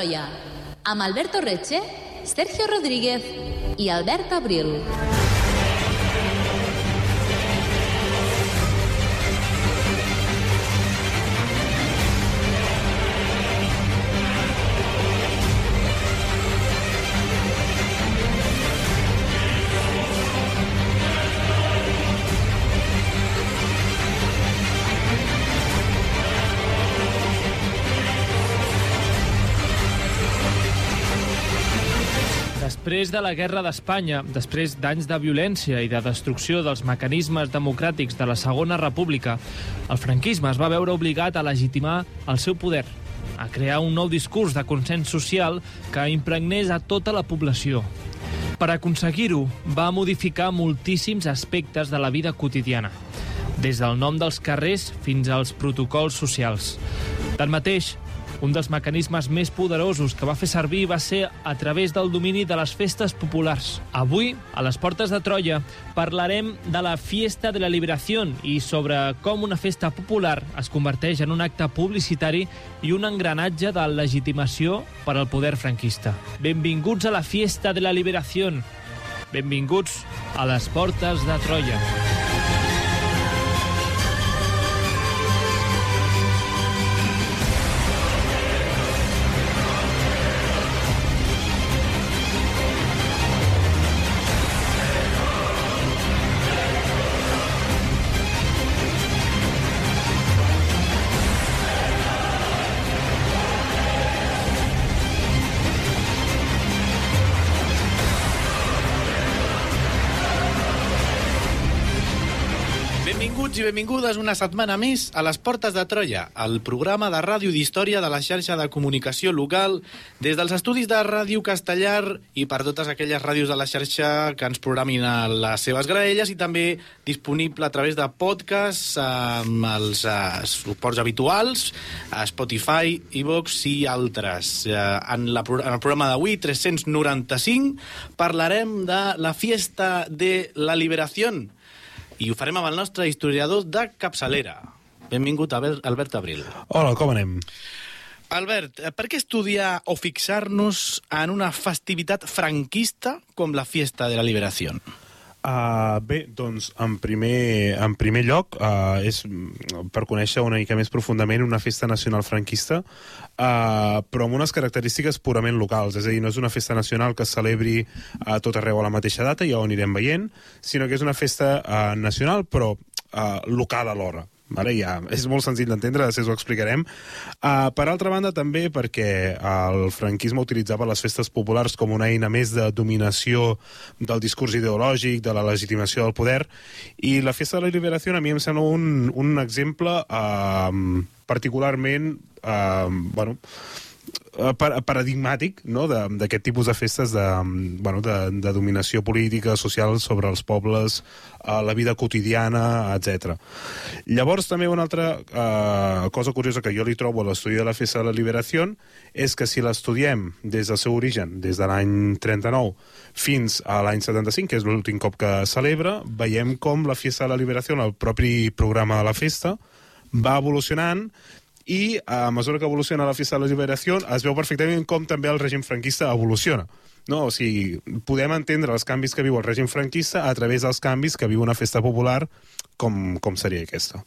Troia, amb Alberto Reche, Sergio Rodríguez i Albert Abril. Després de la Guerra d'Espanya, després d'anys de violència i de destrucció dels mecanismes democràtics de la Segona República, el franquisme es va veure obligat a legitimar el seu poder, a crear un nou discurs de consens social que impregnés a tota la població. Per aconseguir-ho, va modificar moltíssims aspectes de la vida quotidiana, des del nom dels carrers fins als protocols socials. Tanmateix, un dels mecanismes més poderosos que va fer servir va ser a través del domini de les festes populars. Avui, a les portes de Troia, parlarem de la Fiesta de la Liberació i sobre com una festa popular es converteix en un acte publicitari i un engranatge de legitimació per al poder franquista. Benvinguts a la Fiesta de la Liberació. Benvinguts a les portes de Troia. I benvingudes una setmana més a les Portes de Troia, el programa de ràdio d'història de la xarxa de comunicació local des dels estudis de Ràdio Castellar i per totes aquelles ràdios de la xarxa que ens programin a les seves graelles i també disponible a través de podcasts amb els uh, suports habituals, a Spotify, iVox i altres. Uh, en, la, en el programa d'avui, 395, parlarem de la Fiesta de la Liberació, i ho farem amb el nostre historiador de capçalera. Benvingut, Albert Abril. Hola, com anem? Albert, per què estudiar o fixar-nos en una festivitat franquista com la Fiesta de la Liberació? Uh, bé, doncs, en primer, en primer lloc, uh, és per conèixer una mica més profundament una festa nacional franquista, uh, però amb unes característiques purament locals. És a dir, no és una festa nacional que es celebri a tot arreu a la mateixa data, ja ho anirem veient, sinó que és una festa uh, nacional, però uh, local alhora. Vale, ja, és molt senzill d'entendre, després ho explicarem. Uh, per altra banda, també perquè el franquisme utilitzava les festes populars com una eina més de dominació del discurs ideològic, de la legitimació del poder, i la Festa de la Liberació a mi em sembla un, un exemple uh, particularment... Uh, bueno, paradigmàtic no? d'aquest tipus de festes de, bueno, de, de dominació política, social sobre els pobles, eh, la vida quotidiana, etc. Llavors, també una altra eh, cosa curiosa que jo li trobo a l'estudi de la Festa de la Liberació és que si l'estudiem des del seu origen, des de l'any 39 fins a l'any 75, que és l'últim cop que celebra, veiem com la Festa de la Liberació, el propi programa de la festa, va evolucionant i a mesura que evoluciona la Festa de la Liberació es veu perfectament com també el règim franquista evoluciona. No? O sigui, podem entendre els canvis que viu el règim franquista a través dels canvis que viu una festa popular com, com seria aquesta.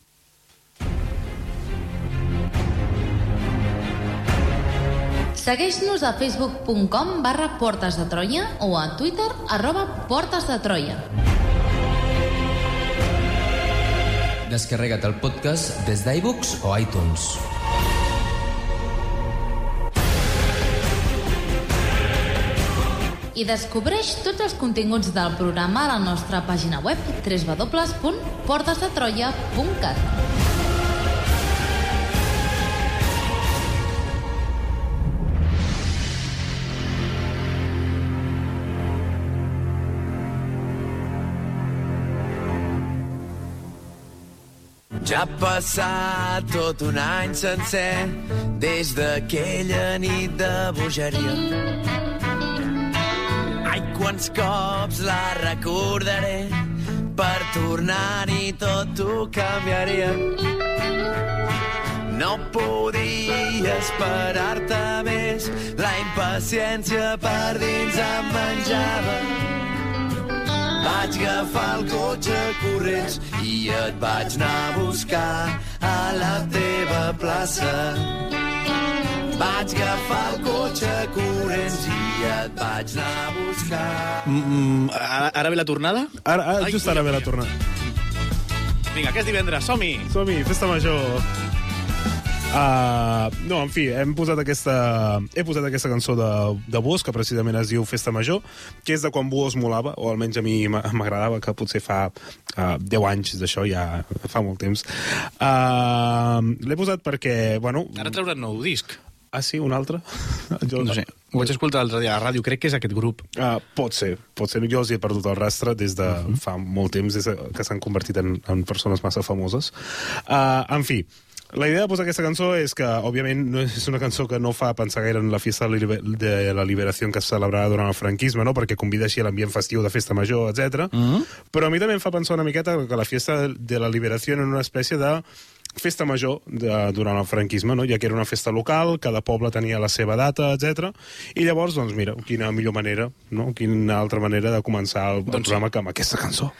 Segueix-nos a facebook.com barra Portes de Troia o a Twitter arroba Portes de Troia. Descarrega't el podcast des d'iBooks o iTunes. I descobreix tots els continguts del programa a la nostra pàgina web www.portesdetroia.cat Ja ha passat tot un any sencer des d'aquella nit de bogeria. Ai, quants cops la recordaré per tornar-hi tot ho canviaria. No podia esperar-te més, la impaciència per dins em menjava. Vaig agafar el cotxe corrents i et vaig anar a buscar a la teva plaça. Vaig agafar el cotxe corrents i et vaig anar a buscar. Mm, ara, ara ve la tornada? Ara, ara Ai, just ara ve la tornada. Vinga, que és divendres, som-hi! Som-hi, festa major. Uh, no, en fi, hem posat aquesta, he posat aquesta cançó de, de Buos, que precisament es diu Festa Major, que és de quan Buos molava, o almenys a mi m'a- m'agradava, que potser fa uh, 10 anys d'això, ja fa molt temps. Uh, L'he posat perquè, bueno... Ara trauran nou disc. Ah, sí, un altre? Jo, No sé, ho vaig escoltar l'altre dia a la ràdio, crec que és aquest grup. Uh, pot ser, pot ser. Jo els he perdut el rastre des de uh -huh. fa molt temps, des de que s'han convertit en, en persones massa famoses. Uh, en fi, la idea de posar aquesta cançó és que, òbviament, no és una cançó que no fa pensar gaire en la festa de la liberació que es celebrava durant el franquisme, no? perquè convida així l'ambient festiu de festa major, etc. Mm -hmm. Però a mi també em fa pensar una miqueta que la festa de la liberació era una espècie de festa major de, durant el franquisme, no? ja que era una festa local, cada poble tenia la seva data, etc. I llavors, doncs mira, quina millor manera, no? quina altra manera de començar el, el Doncs sí. programa que amb aquesta cançó.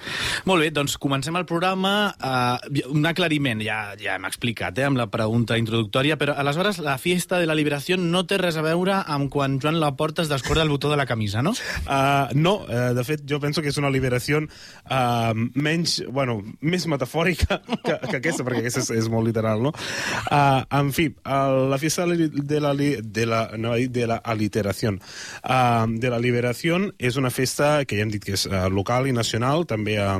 Molt bé, doncs comencem el programa. Uh, un aclariment, ja, ja hem explicat, eh, amb la pregunta introductòria, però aleshores la fiesta de la liberació no té res a veure amb quan Joan Laporta es descorda el botó de la camisa, no? Uh, no, uh, de fet, jo penso que és una liberació uh, menys, bueno, més metafòrica que, que aquesta, perquè aquesta és, és molt literal, no? Uh, en fi, uh, la fiesta de la, de la, no, de la aliteració uh, de la liberació és una festa que ja hem dit que és uh, local i nacional, també uh,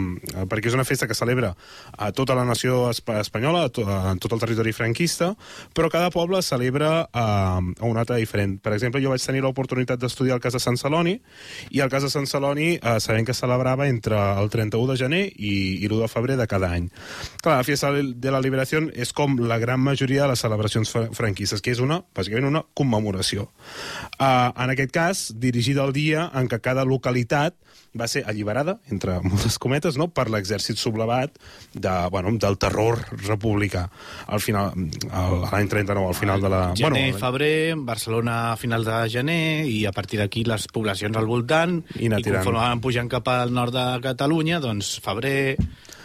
perquè és una festa que celebra a tota la nació espa espanyola, a, to, a tot el territori franquista, però cada poble celebra uh, una data diferent. Per exemple, jo vaig tenir l'oportunitat d'estudiar al cas de Sant Celoni, i al cas de Sant Celoni uh, sabem que celebrava entre el 31 de gener i, i l'1 de febrer de cada any. Clar, la Fiesta de la Liberació és com la gran majoria de les celebracions fra- franquistes, que és una, bàsicament una commemoració. Uh, en aquest cas, dirigida al dia en què cada localitat va ser alliberada, entre moltes cometes, no? per l'exèrcit sublevat de, bueno, del terror republicà. Al final, l'any 39, al final de la... Gener, bueno, febrer, Barcelona a finals de gener, i a partir d'aquí les poblacions al voltant, I i conforme van pujant cap al nord de Catalunya, doncs febrer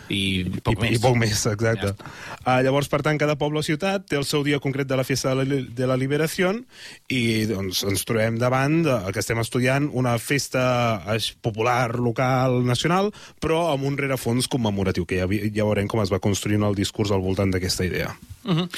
i poc I, més. I poc més, exacte. Ja uh, llavors, per tant, cada poble o ciutat té el seu dia concret de la festa de la, de la liberació i doncs, ens trobem davant de, que estem estudiant una festa eh, popular, local, nacional, però amb un rerefons commemoratiu, que ja, ja veurem com es va construint el discurs al voltant d'aquesta idea. Uh -huh.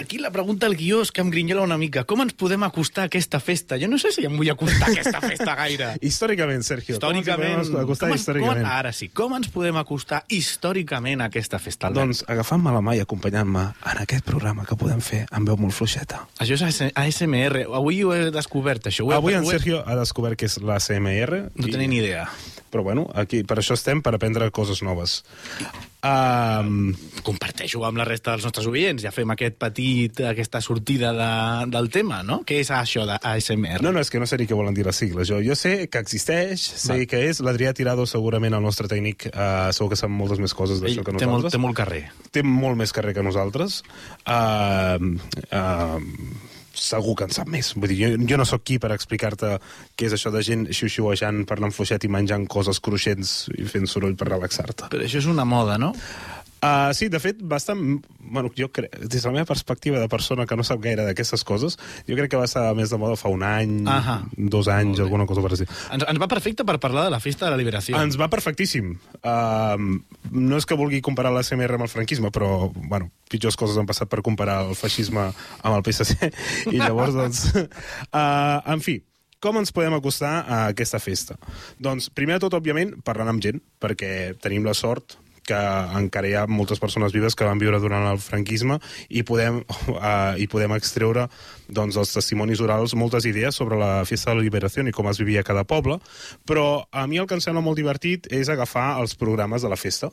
Aquí la pregunta al guió és que em grinyola una mica. Com ens podem acostar a aquesta festa? Jo no sé si em vull acostar a aquesta festa gaire. Històricament, Sergio, Històricament... com ens podem acostar com històricament? Com, ara sí, com ens podem acostar històricament a aquesta festa, Albert? Doncs agafant-me la mà i acompanyant-me en aquest programa que podem fer amb veu molt fluixeta. Això és AS- ASMR. Avui ho he descobert, això. Ho he, Avui en Sergio ha descobert que és la CMR. No tenia ni idea. Però bueno, aquí, per això estem, per aprendre coses noves. Um, Comparteixo amb la resta dels nostres oients. Ja fem aquest petit, aquesta sortida de, del tema, no? Què és això de ASMR? no, no, és que no sé ni què volen dir les sigles. Jo, jo sé que existeix, sé Va. que és. L'Adrià Tirado, segurament, el nostre tècnic, uh, segur que sap moltes més coses d'això que té, molt, nosaltres. té molt carrer. té molt més carrer que nosaltres. Uh, uh, segur que en sap més. Vull dir, jo, jo no sóc qui per explicar-te què és això de gent xiu-xiuejant, parlant fluixet i menjant coses cruixents i fent soroll per relaxar-te. Però això és una moda, no? Uh, sí, de fet, bastant... Bueno, jo crec, des de la meva perspectiva de persona que no sap gaire d'aquestes coses, jo crec que va estar més de moda fa un any, Ahà. dos anys, alguna cosa per dir. Ens, ens va perfecte per parlar de la festa de la liberació. Ens va perfectíssim. Uh, no és que vulgui comparar la CMR amb el franquisme, però, bueno, pitjors coses han passat per comparar el feixisme amb el PSC. I llavors, doncs... Uh, en fi, com ens podem acostar a aquesta festa? Doncs, primer de tot, òbviament, parlant amb gent, perquè tenim la sort que encara hi ha moltes persones vives que van viure durant el franquisme i podem, uh, i podem extreure doncs, dels testimonis orals moltes idees sobre la festa de la liberació i com es vivia a cada poble, però a mi el que em sembla molt divertit és agafar els programes de la festa.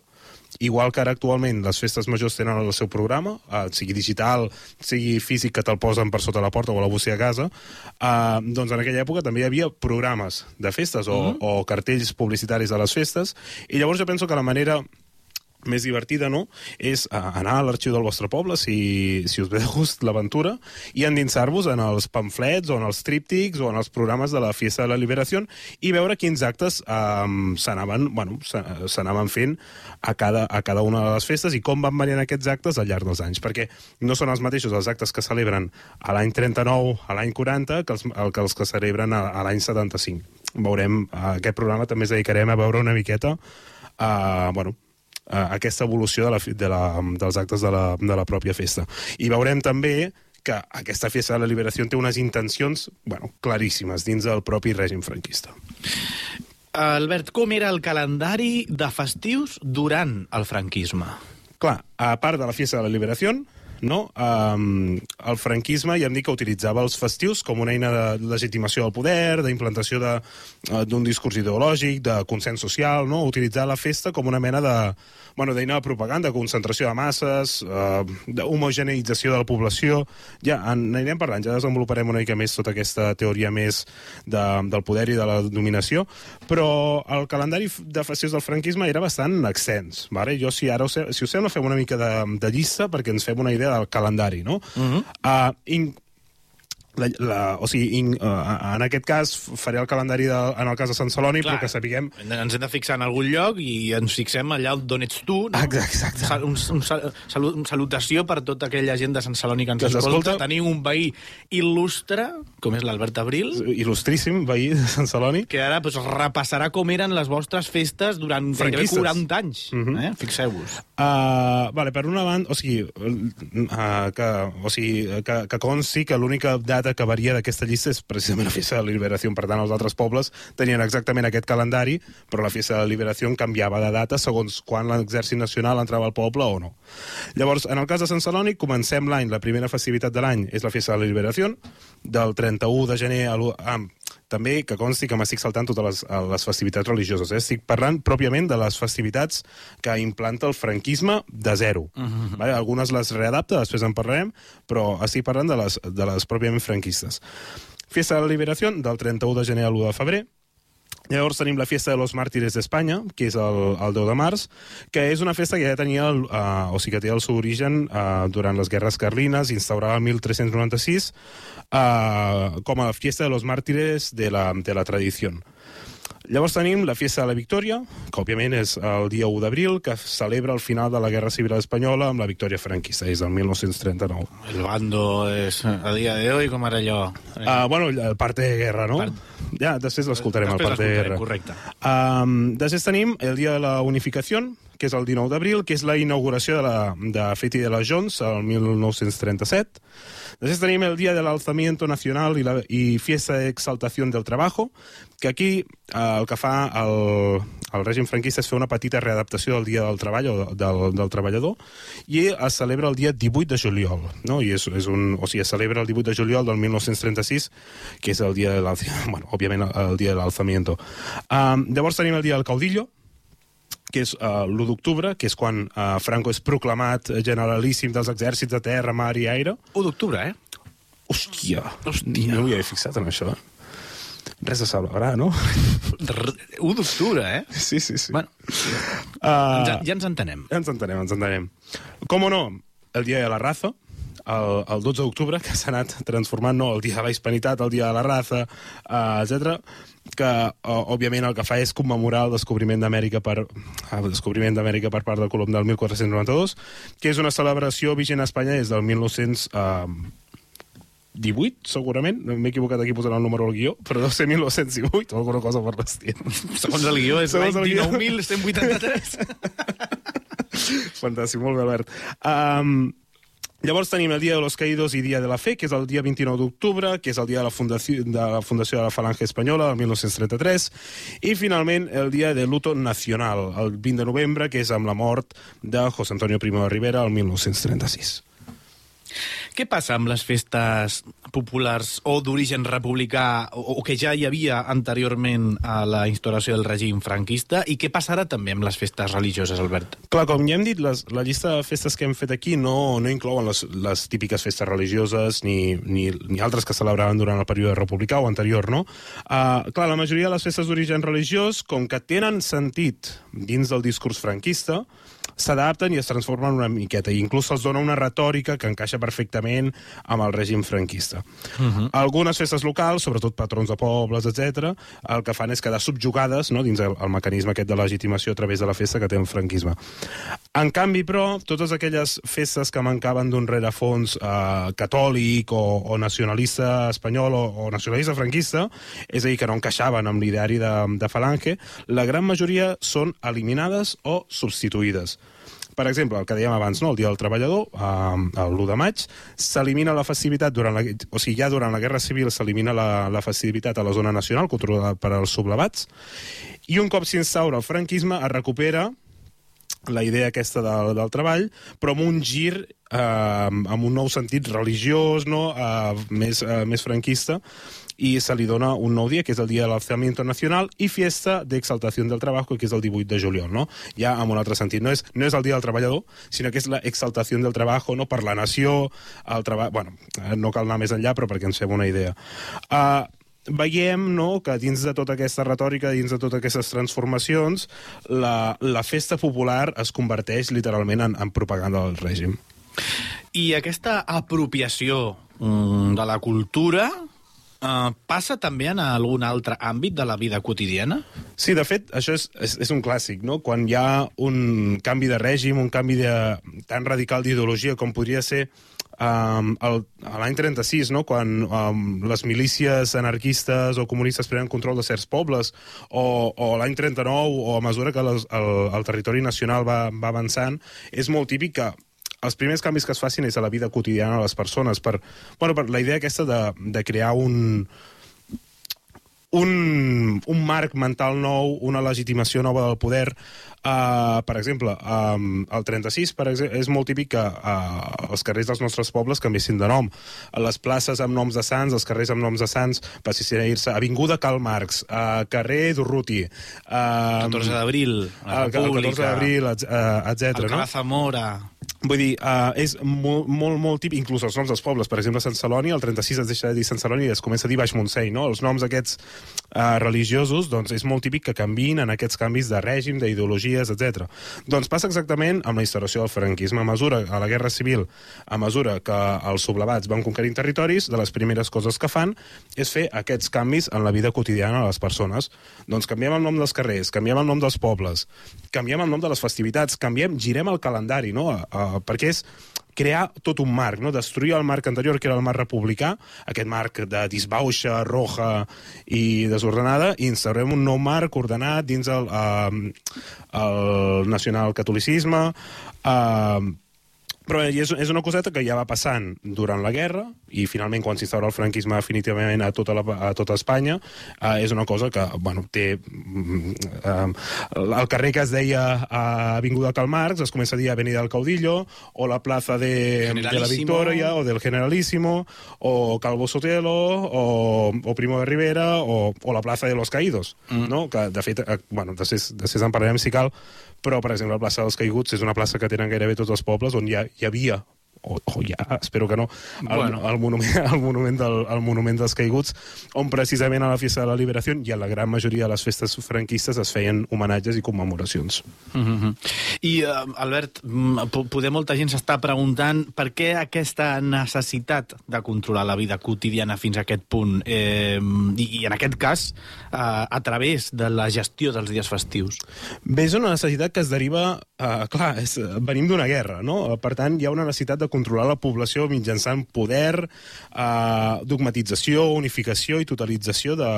Igual que ara actualment les festes majors tenen el seu programa, eh, sigui digital, sigui físic, que te'l posen per sota la porta o a la bústia a casa, eh, doncs en aquella època també hi havia programes de festes o, mm -hmm. o cartells publicitaris de les festes, i llavors jo penso que la manera més divertida, no?, és eh, anar a l'arxiu del vostre poble, si, si us ve de gust l'aventura, i endinsar-vos en els pamflets o en els tríptics o en els programes de la Fiesta de la Liberació i veure quins actes eh, s'anaven bueno, s'anaven fent a cada, a cada una de les festes i com van variant aquests actes al llarg dels anys, perquè no són els mateixos els actes que celebren a l'any 39, a l'any 40, que els, el, que els que celebren a, a l'any 75. Veurem, a aquest programa també ens dedicarem a veure una miqueta a, bueno, a aquesta evolució de la, de la, dels actes de la, de la pròpia festa. I veurem també que aquesta festa de la liberació té unes intencions bueno, claríssimes dins del propi règim franquista. Albert, com era el calendari de festius durant el franquisme? Clar, a part de la Fiesta de la Liberació, no? Um, el franquisme ja hem dit que utilitzava els festius com una eina de legitimació del poder, d'implantació eh, d'un discurs ideològic, de consens social, no? utilitzar la festa com una mena de bueno, d'eina de propaganda, concentració de masses, eh, d'homogeneïtzació de la població... Ja en anirem parlant, ja desenvoluparem una mica més tota aquesta teoria més de, del poder i de la dominació, però el calendari de festius del franquisme era bastant extens. Vale? Jo, si ara, si us sembla, fem una mica de, de llista perquè ens fem una idea del calendari, no? Uh -huh. uh, la, la, o sigui, in, uh, en aquest cas faré el calendari de, en el cas de Sant Celoni, Clar. però que sapiguem Ens hem de fixar en algun lloc i ens fixem allà on ets tu. No? Exacte, exacte. Sal, un, un, sal, una salutació per tota aquella gent de Sant Celoni que ens Que escolta. escolta. Tenim un veí il·lustre, com és l'Albert Abril, il·lustríssim veí de Sant Celoni. que ara pues, repassarà com eren les vostres festes durant gairebé Franquistes. 40 anys. Mhm. -huh. eh? Fixeu-vos. Uh, vale, per una banda, o sigui, uh, que, o sigui que, que consti que l'única data que varia d'aquesta llista és precisament la Fiesta de la Liberació. Per tant, els altres pobles tenien exactament aquest calendari, però la Fiesta de la Liberació canviava de data segons quan l'exèrcit nacional entrava al poble o no. Llavors, en el cas de Sant Celoni, comencem l'any, la primera festivitat de l'any és la Fiesta de la Liberació, del 31 de gener a l'1... Ah, també que consti que m'estic saltant totes les, les festivitats religioses. Eh? Estic parlant pròpiament de les festivitats que implanta el franquisme de zero. Uh -huh. vale? Algunes les readapta, després en parlarem, però estic parlant de les, de les pròpiament franquistes. Fiesta de la Liberació, del 31 de gener a l'1 de febrer. Llavors tenim la Fiesta de los Mártires d'Espanya, que és el, el 10 de març, que és una festa que ja tenia, el, uh, o sigui que té el seu origen uh, durant les guerres carlines, instaurada el 1396, uh, com a Fiesta de los Mártires de la, de la tradició. Llavors tenim la Fiesta de la Victòria, que òbviament és el dia 1 d'abril, que celebra el final de la Guerra Civil Espanyola amb la victòria franquista, és del 1939. El bando és a dia de hoy com ara allò. Uh, bueno, el parte de guerra, no? Part- Ja, després l'escoltarem, el parte de guerra. correcte. Um, després tenim el dia de la unificació, que és el 19 d'abril, que és la inauguració de la de Feti de la Jones, el 1937. Després tenim el dia del alzamiento nacional i, la, i fiesta de exaltación del trabajo, que aquí eh, el que fa el, el règim franquista és fer una petita readaptació del dia del treball o del, del treballador i es celebra el dia 18 de juliol, no? I és, és un, o sigui, es celebra el 18 de juliol del 1936, que és el dia de bueno, òbviament el dia de l'alzamiento. Um, llavors tenim el dia del caudillo, que és uh, l'1 d'octubre, que és quan uh, Franco és proclamat generalíssim dels exèrcits de terra, mar i aire. 1 d'octubre, eh? Hòstia, Hòstia. no m'hi havia fixat en això. eh? Res de celebrar, no? R 1 d'octubre, eh? Sí, sí, sí. Bueno, uh, ja, ja ens entenem. Ja ens entenem, ens entenem. Com o no, el dia de la raza, el, el 12 d'octubre, que s'ha anat transformant, no, el dia de la hispanitat, el dia de la raza, uh, etc que, uh, òbviament, el que fa és commemorar el descobriment d'Amèrica per, el descobriment d'Amèrica per part del Colom del 1492, que és una celebració vigent a Espanya des del 1918, segurament, m'he equivocat aquí posant el número al guió, però deu ser 1918 o alguna cosa per l'estil. Segons el guió, és l'any el guió. 19.183. Fantàstic, molt bé, Albert. Um, llavors tenim el Dia de los Caídos i Dia de la Fe, que és el dia 29 d'octubre, que és el dia de la, fundació, de la Fundació de la Falange Espanyola, del 1933, i finalment el Dia de Luto Nacional, el 20 de novembre, que és amb la mort de José Antonio Primo de Rivera, el 1936. Què passa amb les festes populars o d'origen republicà o, o que ja hi havia anteriorment a la instauració del règim franquista i què passarà també amb les festes religioses, Albert? Clar, com ja hem dit, les, la llista de festes que hem fet aquí no, no inclouen les, les típiques festes religioses ni, ni, ni altres que celebraven durant el període republicà o anterior, no? Uh, clar, la majoria de les festes d'origen religiós, com que tenen sentit dins del discurs franquista, s'adapten i es transformen una miqueta, i inclús se'ls dona una retòrica que encaixa perfectament amb el règim franquista. Uh -huh. Algunes festes locals, sobretot patrons de pobles, etc, el que fan és quedar subjugades no, dins el, el mecanisme aquest de legitimació a través de la festa que té el franquisme. En canvi, però, totes aquelles festes que mancaven d'un rerefons eh, catòlic o, o nacionalista espanyol o, o nacionalista franquista, és a dir, que no encaixaven amb l'ideari de, de Falange, la gran majoria són eliminades o substituïdes. Per exemple, el que dèiem abans, no? el Dia del Treballador, eh, l'1 de maig, s'elimina la festivitat durant la... O sigui, ja durant la Guerra Civil s'elimina la, la festivitat a la zona nacional, controlada per als sublevats, i un cop s'instaura el franquisme es recupera la idea aquesta del, del treball, però amb un gir eh, amb un nou sentit religiós, no? eh, més, eh, més franquista, i se li dona un nou dia, que és el Dia del Alzamiento Nacional, i Fiesta de Exaltación del Trabajo, que és el 18 de juliol, no? Ja amb un altre sentit. No és, no és el Dia del Treballador, sinó que és la exaltació del Trabajo, no? Per la nació, el treball... Bueno, eh, no cal anar més enllà, però perquè ens fem una idea. Uh, veiem no, que dins de tota aquesta retòrica, dins de totes aquestes transformacions, la, la festa popular es converteix literalment en, en propaganda del règim. I aquesta apropiació mm, de la cultura Uh, passa també en algun altre àmbit de la vida quotidiana? Sí, de fet, això és, és, és un clàssic, no? Quan hi ha un canvi de règim, un canvi de, tan radical d'ideologia com podria ser um, l'any 36, no? quan um, les milícies anarquistes o comunistes prenen control de certs pobles, o, o l'any 39, o a mesura que les, el, el territori nacional va, va avançant, és molt típic que els primers canvis que es facin és a la vida quotidiana de les persones, per, bueno, per la idea aquesta de, de crear un, un, un marc mental nou, una legitimació nova del poder. Uh, per exemple, um, el 36 per exemple, és molt típic que uh, els carrers dels nostres pobles canviessin de nom. Les places amb noms de sants, els carrers amb noms de sants, passessin a dir-se Avinguda Karl Marx, uh, carrer Durruti... Uh, 14 d'abril, la el, el 14 d'abril, etc. Alcalá no? Zamora... Vull dir, uh, és molt, molt, molt típic, inclús els noms dels pobles. Per exemple, Sant Celoni, el 36 es deixa de dir Sant Celoni i es comença a dir Baix Montseny, no? Els noms aquests uh, religiosos, doncs és molt típic que canvin en aquests canvis de règim, d'ideologies, etc. Doncs passa exactament amb la instauració del franquisme. A mesura, a la Guerra Civil, a mesura que els sublevats van conquerint territoris, de les primeres coses que fan és fer aquests canvis en la vida quotidiana de les persones. Doncs canviem el nom dels carrers, canviem el nom dels pobles, canviem el nom de les festivitats, canviem, girem el calendari, no? Uh, perquè és crear tot un marc, no? destruir el marc anterior, que era el marc republicà, aquest marc de disbauxa, roja i desordenada, i instaurem un nou marc ordenat dins el, uh, el nacional-catolicisme, uh, però és, és una coseta que ja va passant durant la guerra i finalment quan s'instaura el franquisme definitivament a tota, la, a tota Espanya eh, és una cosa que bueno, té eh, el carrer que es deia a Avinguda Cal Marx es comença a dir Avenida del Caudillo o la plaça de, de la Victoria o del Generalísimo o Calvo Sotelo o, o Primo de Rivera o, o la plaça de los Caídos mm. no? que de fet, eh, bueno, després, després en parlarem si cal però, per exemple, la plaça dels Caiguts és una plaça que tenen gairebé tots els pobles on hi, ha, hi havia o, o ja, espero que no, el, bueno. el, monument, el, monument del, el monument dels caiguts, on precisament a la Fiesta de la Liberació i a la gran majoria de les festes franquistes es feien homenatges i commemoracions. Mm -hmm. I, uh, Albert, poder molta gent s'està preguntant per què aquesta necessitat de controlar la vida quotidiana fins a aquest punt, eh, i, i en aquest cas uh, a través de la gestió dels dies festius? Bé, és una necessitat que es deriva, uh, clar, és, venim d'una guerra, no? Per tant, hi ha una necessitat de controlar la població mitjançant poder, eh, dogmatització, unificació i totalització de,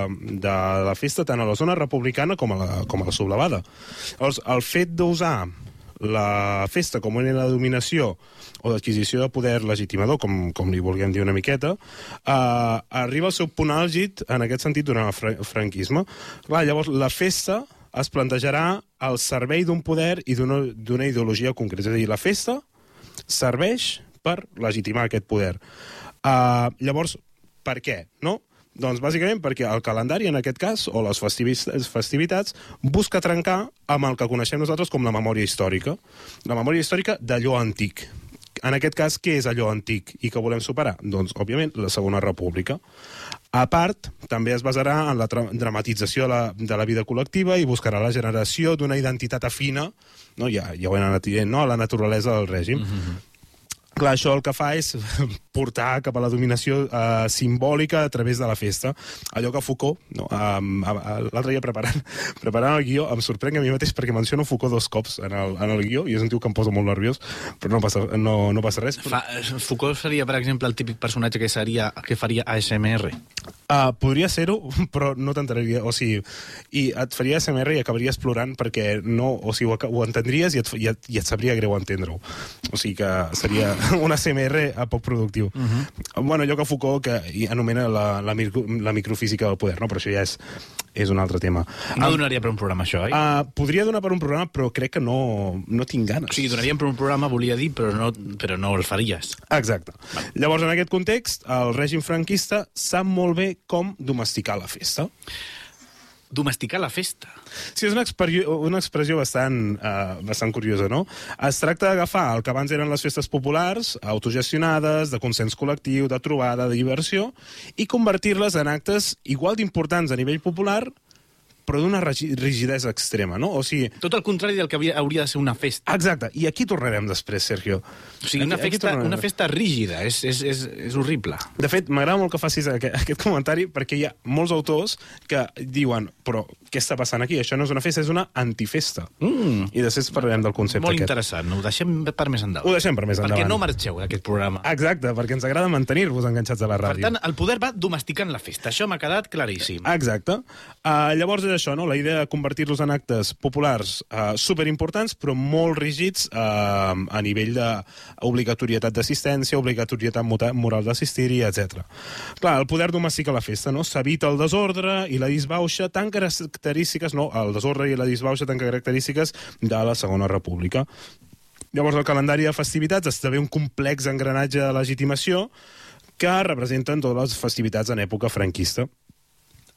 de la festa tant a la zona republicana com a la, com a la sublevada. Llavors, el fet d'usar la festa com una de dominació o d'adquisició de poder legitimador, com, com li vulguem dir una miqueta, eh, arriba al seu punt àlgid en aquest sentit durant el fr franquisme. Clar, llavors, la festa es plantejarà al servei d'un poder i d'una ideologia concreta. És a dir, la festa serveix per legitimar aquest poder. Uh, llavors, per què? No? Doncs bàsicament perquè el calendari, en aquest cas, o les festivitats, busca trencar amb el que coneixem nosaltres com la memòria històrica. La memòria històrica d'allò antic. en aquest cas, què és allò antic i que volem superar? Doncs, òbviament, la Segona República. A part, també es basarà en la dramatització de la, de la vida col·lectiva i buscarà la generació d'una identitat afina, no? ja, ja ho hem anat dient, no? a la naturalesa del règim. Mm -hmm. Clar, això el que fa és portar cap a la dominació eh, simbòlica a través de la festa. Allò que Foucault, no, um, l'altre dia preparant, preparant el guió, em sorprèn a mi mateix perquè menciono Foucault dos cops en el, en el guió i és un tio que em posa molt nerviós, però no passa, no, no passa res. Fa, Foucault seria, per exemple, el típic personatge que seria que faria ASMR. Uh, podria ser-ho, però no t'entendria. O sigui, i et faria SMR i acabaries plorant perquè no... O sigui, ho, ho entendries i et, i et, i et sabria greu entendre-ho. O sigui que seria un SMR a poc productiu. Uh -huh. Bueno, allò que Foucault que anomena la, la, micro, la microfísica del poder, no? Però això ja és, és un altre tema. No donaria per un programa, això, oi? Uh, podria donar per un programa, però crec que no, no tinc ganes. O sigui, donaríem per un programa, volia dir, però no, però no el faries. Exacte. Llavors, en aquest context, el règim franquista sap molt bé com domesticar la festa. Domesticar la festa. Sí, és una, una expressió bastant, uh, bastant curiosa, no? Es tracta d'agafar el que abans eren les festes populars, autogestionades, de consens col·lectiu, de trobada, de diversió, i convertir-les en actes igual d'importants a nivell popular, però d'una rigi- rigidesa extrema, no? O sigui, Tot el contrari del que havia, hauria de ser una festa. exacte, i aquí tornarem després, Sergio. O sigui, una Aquí- aquí festa, tornarem. una festa rígida. És, és, és, és horrible. De fet, m'agrada molt que facis aquest, aquest comentari perquè hi ha molts autors que diuen però què està passant aquí? Això no és una festa, és una antifesta. Mm. I després parlarem del concepte Molt aquest. interessant. Ho deixem per més endavant. Ho deixem per més Perquè endavant. no marxeu d'aquest programa. Exacte, perquè ens agrada mantenir-vos enganxats a la Per ràdio. tant, el poder va domesticant la festa. Això m'ha quedat claríssim. Exacte. Uh, llavors és això, no? la idea de convertir-los en actes populars uh, superimportants, però molt rígids uh, a nivell d'obligatorietat d'assistència, obligatorietat moral d'assistir-hi, etc. Clar, el poder domestica la festa, no? S'evita el desordre i la disbauxa tan característiques, no, el desordre i la disbauxa tan característiques de la Segona República. Llavors, el calendari de festivitats esdevé un complex engranatge de legitimació que representen totes les festivitats en època franquista.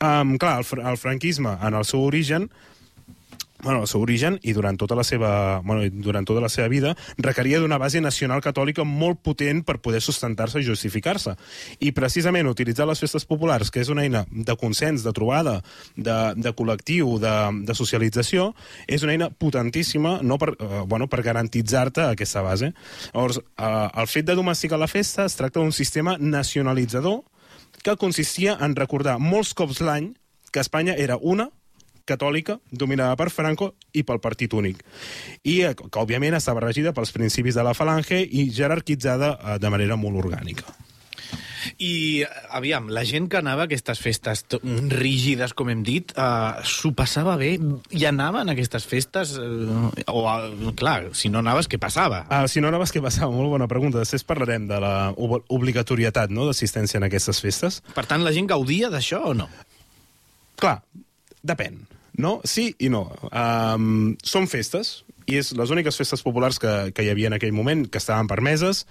Um, clar, el, el franquisme, en el seu origen, bueno, el seu origen i durant tota la seva, bueno, durant tota la seva vida requeria d'una base nacional catòlica molt potent per poder sustentar-se i justificar-se. I precisament utilitzar les festes populars, que és una eina de consens, de trobada, de, de col·lectiu, de, de socialització, és una eina potentíssima no per, eh, bueno, per garantitzar-te aquesta base. Llavors, eh, el fet de domesticar la festa es tracta d'un sistema nacionalitzador que consistia en recordar molts cops l'any que Espanya era una, catòlica, dominada per Franco i pel partit únic. I eh, que, òbviament, estava regida pels principis de la falange i jerarquitzada eh, de manera molt orgànica. I, aviam, la gent que anava a aquestes festes rígides, com hem dit, uh, s'ho passava bé i anava en aquestes festes? Uh, o, uh, clar, si no anaves, què passava? Uh, si no anaves, què passava? Molt bona pregunta. Després parlarem de la ob- obligatorietat no, d'assistència en aquestes festes. Per tant, la gent gaudia d'això o no? Clar, depèn, no? Sí i no. Um, són festes, i és les úniques festes populars que, que hi havia en aquell moment, que estaven permeses,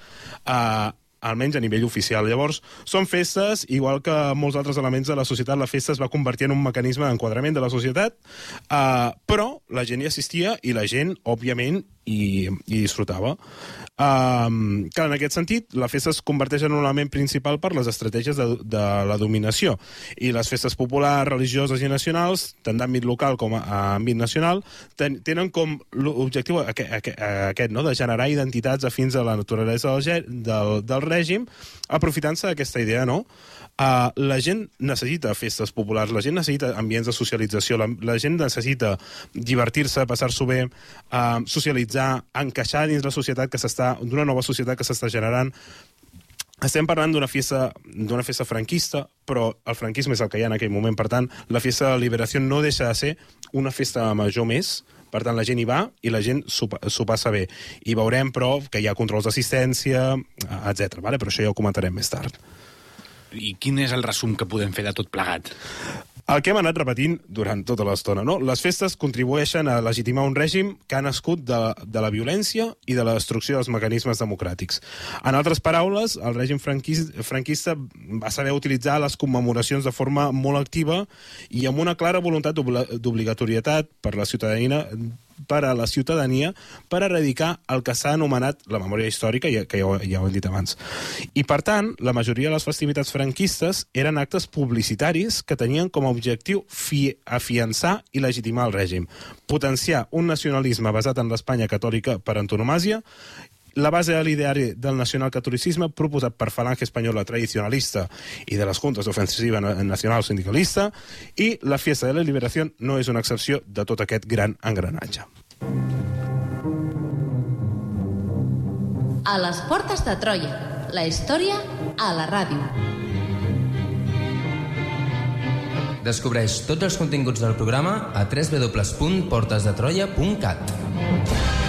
uh, almenys a nivell oficial. Llavors, són festes, igual que molts altres elements de la societat, la festa es va convertir en un mecanisme d'enquadrament de la societat, uh, però la gent hi assistia i la gent, òbviament, hi, hi disfrutava. Um, clar, en aquest sentit, la festa es converteix en un element principal per les estratègies de, de la dominació. I les festes populars, religioses i nacionals, tant d'àmbit local com a, àmbit nacional, ten, tenen com l'objectiu aquest, aquest, aquest no? de generar identitats afins a la naturalesa del, del, del règim, aprofitant-se d'aquesta idea, no? Uh, la gent necessita festes populars, la gent necessita ambients de socialització, la, la gent necessita divertir-se, passar-s'ho bé, uh, socialitzar, encaixar dins la societat que s'està, d'una nova societat que s'està generant. Estem parlant d'una festa, d'una festa franquista, però el franquisme és el que hi ha en aquell moment. Per tant, la festa de la liberació no deixa de ser una festa major més, per tant, la gent hi va i la gent s'ho pa- s'ho passa bé. I veurem, però, que hi ha controls d'assistència, etc. Vale? però això ja ho comentarem més tard. I quin és el resum que podem fer de tot plegat? El que hem anat repetint durant tota l'estona, no? Les festes contribueixen a legitimar un règim que ha nascut de, de la violència i de la destrucció dels mecanismes democràtics. En altres paraules, el règim franquis, franquista va saber utilitzar les commemoracions de forma molt activa i amb una clara voluntat d'obligatorietat per la ciutadania per a la ciutadania per erradicar el que s'ha anomenat la memòria històrica, que ja, ho- ja ho hem dit abans. I, per tant, la majoria de les festivitats franquistes eren actes publicitaris que tenien com a objectiu fi afiançar i legitimar el règim, potenciar un nacionalisme basat en l'Espanya catòlica per antonomàsia la base de l'ideari del nacionalcatolicisme proposat per Falange Espanyola tradicionalista i de les Juntes d'Ofensiva Na- Nacional Sindicalista i la Fiesta de la Liberació no és una excepció de tot aquest gran engranatge. A les portes de Troia, la història a la ràdio. Descobreix tots els continguts del programa a www.portesdetroia.cat.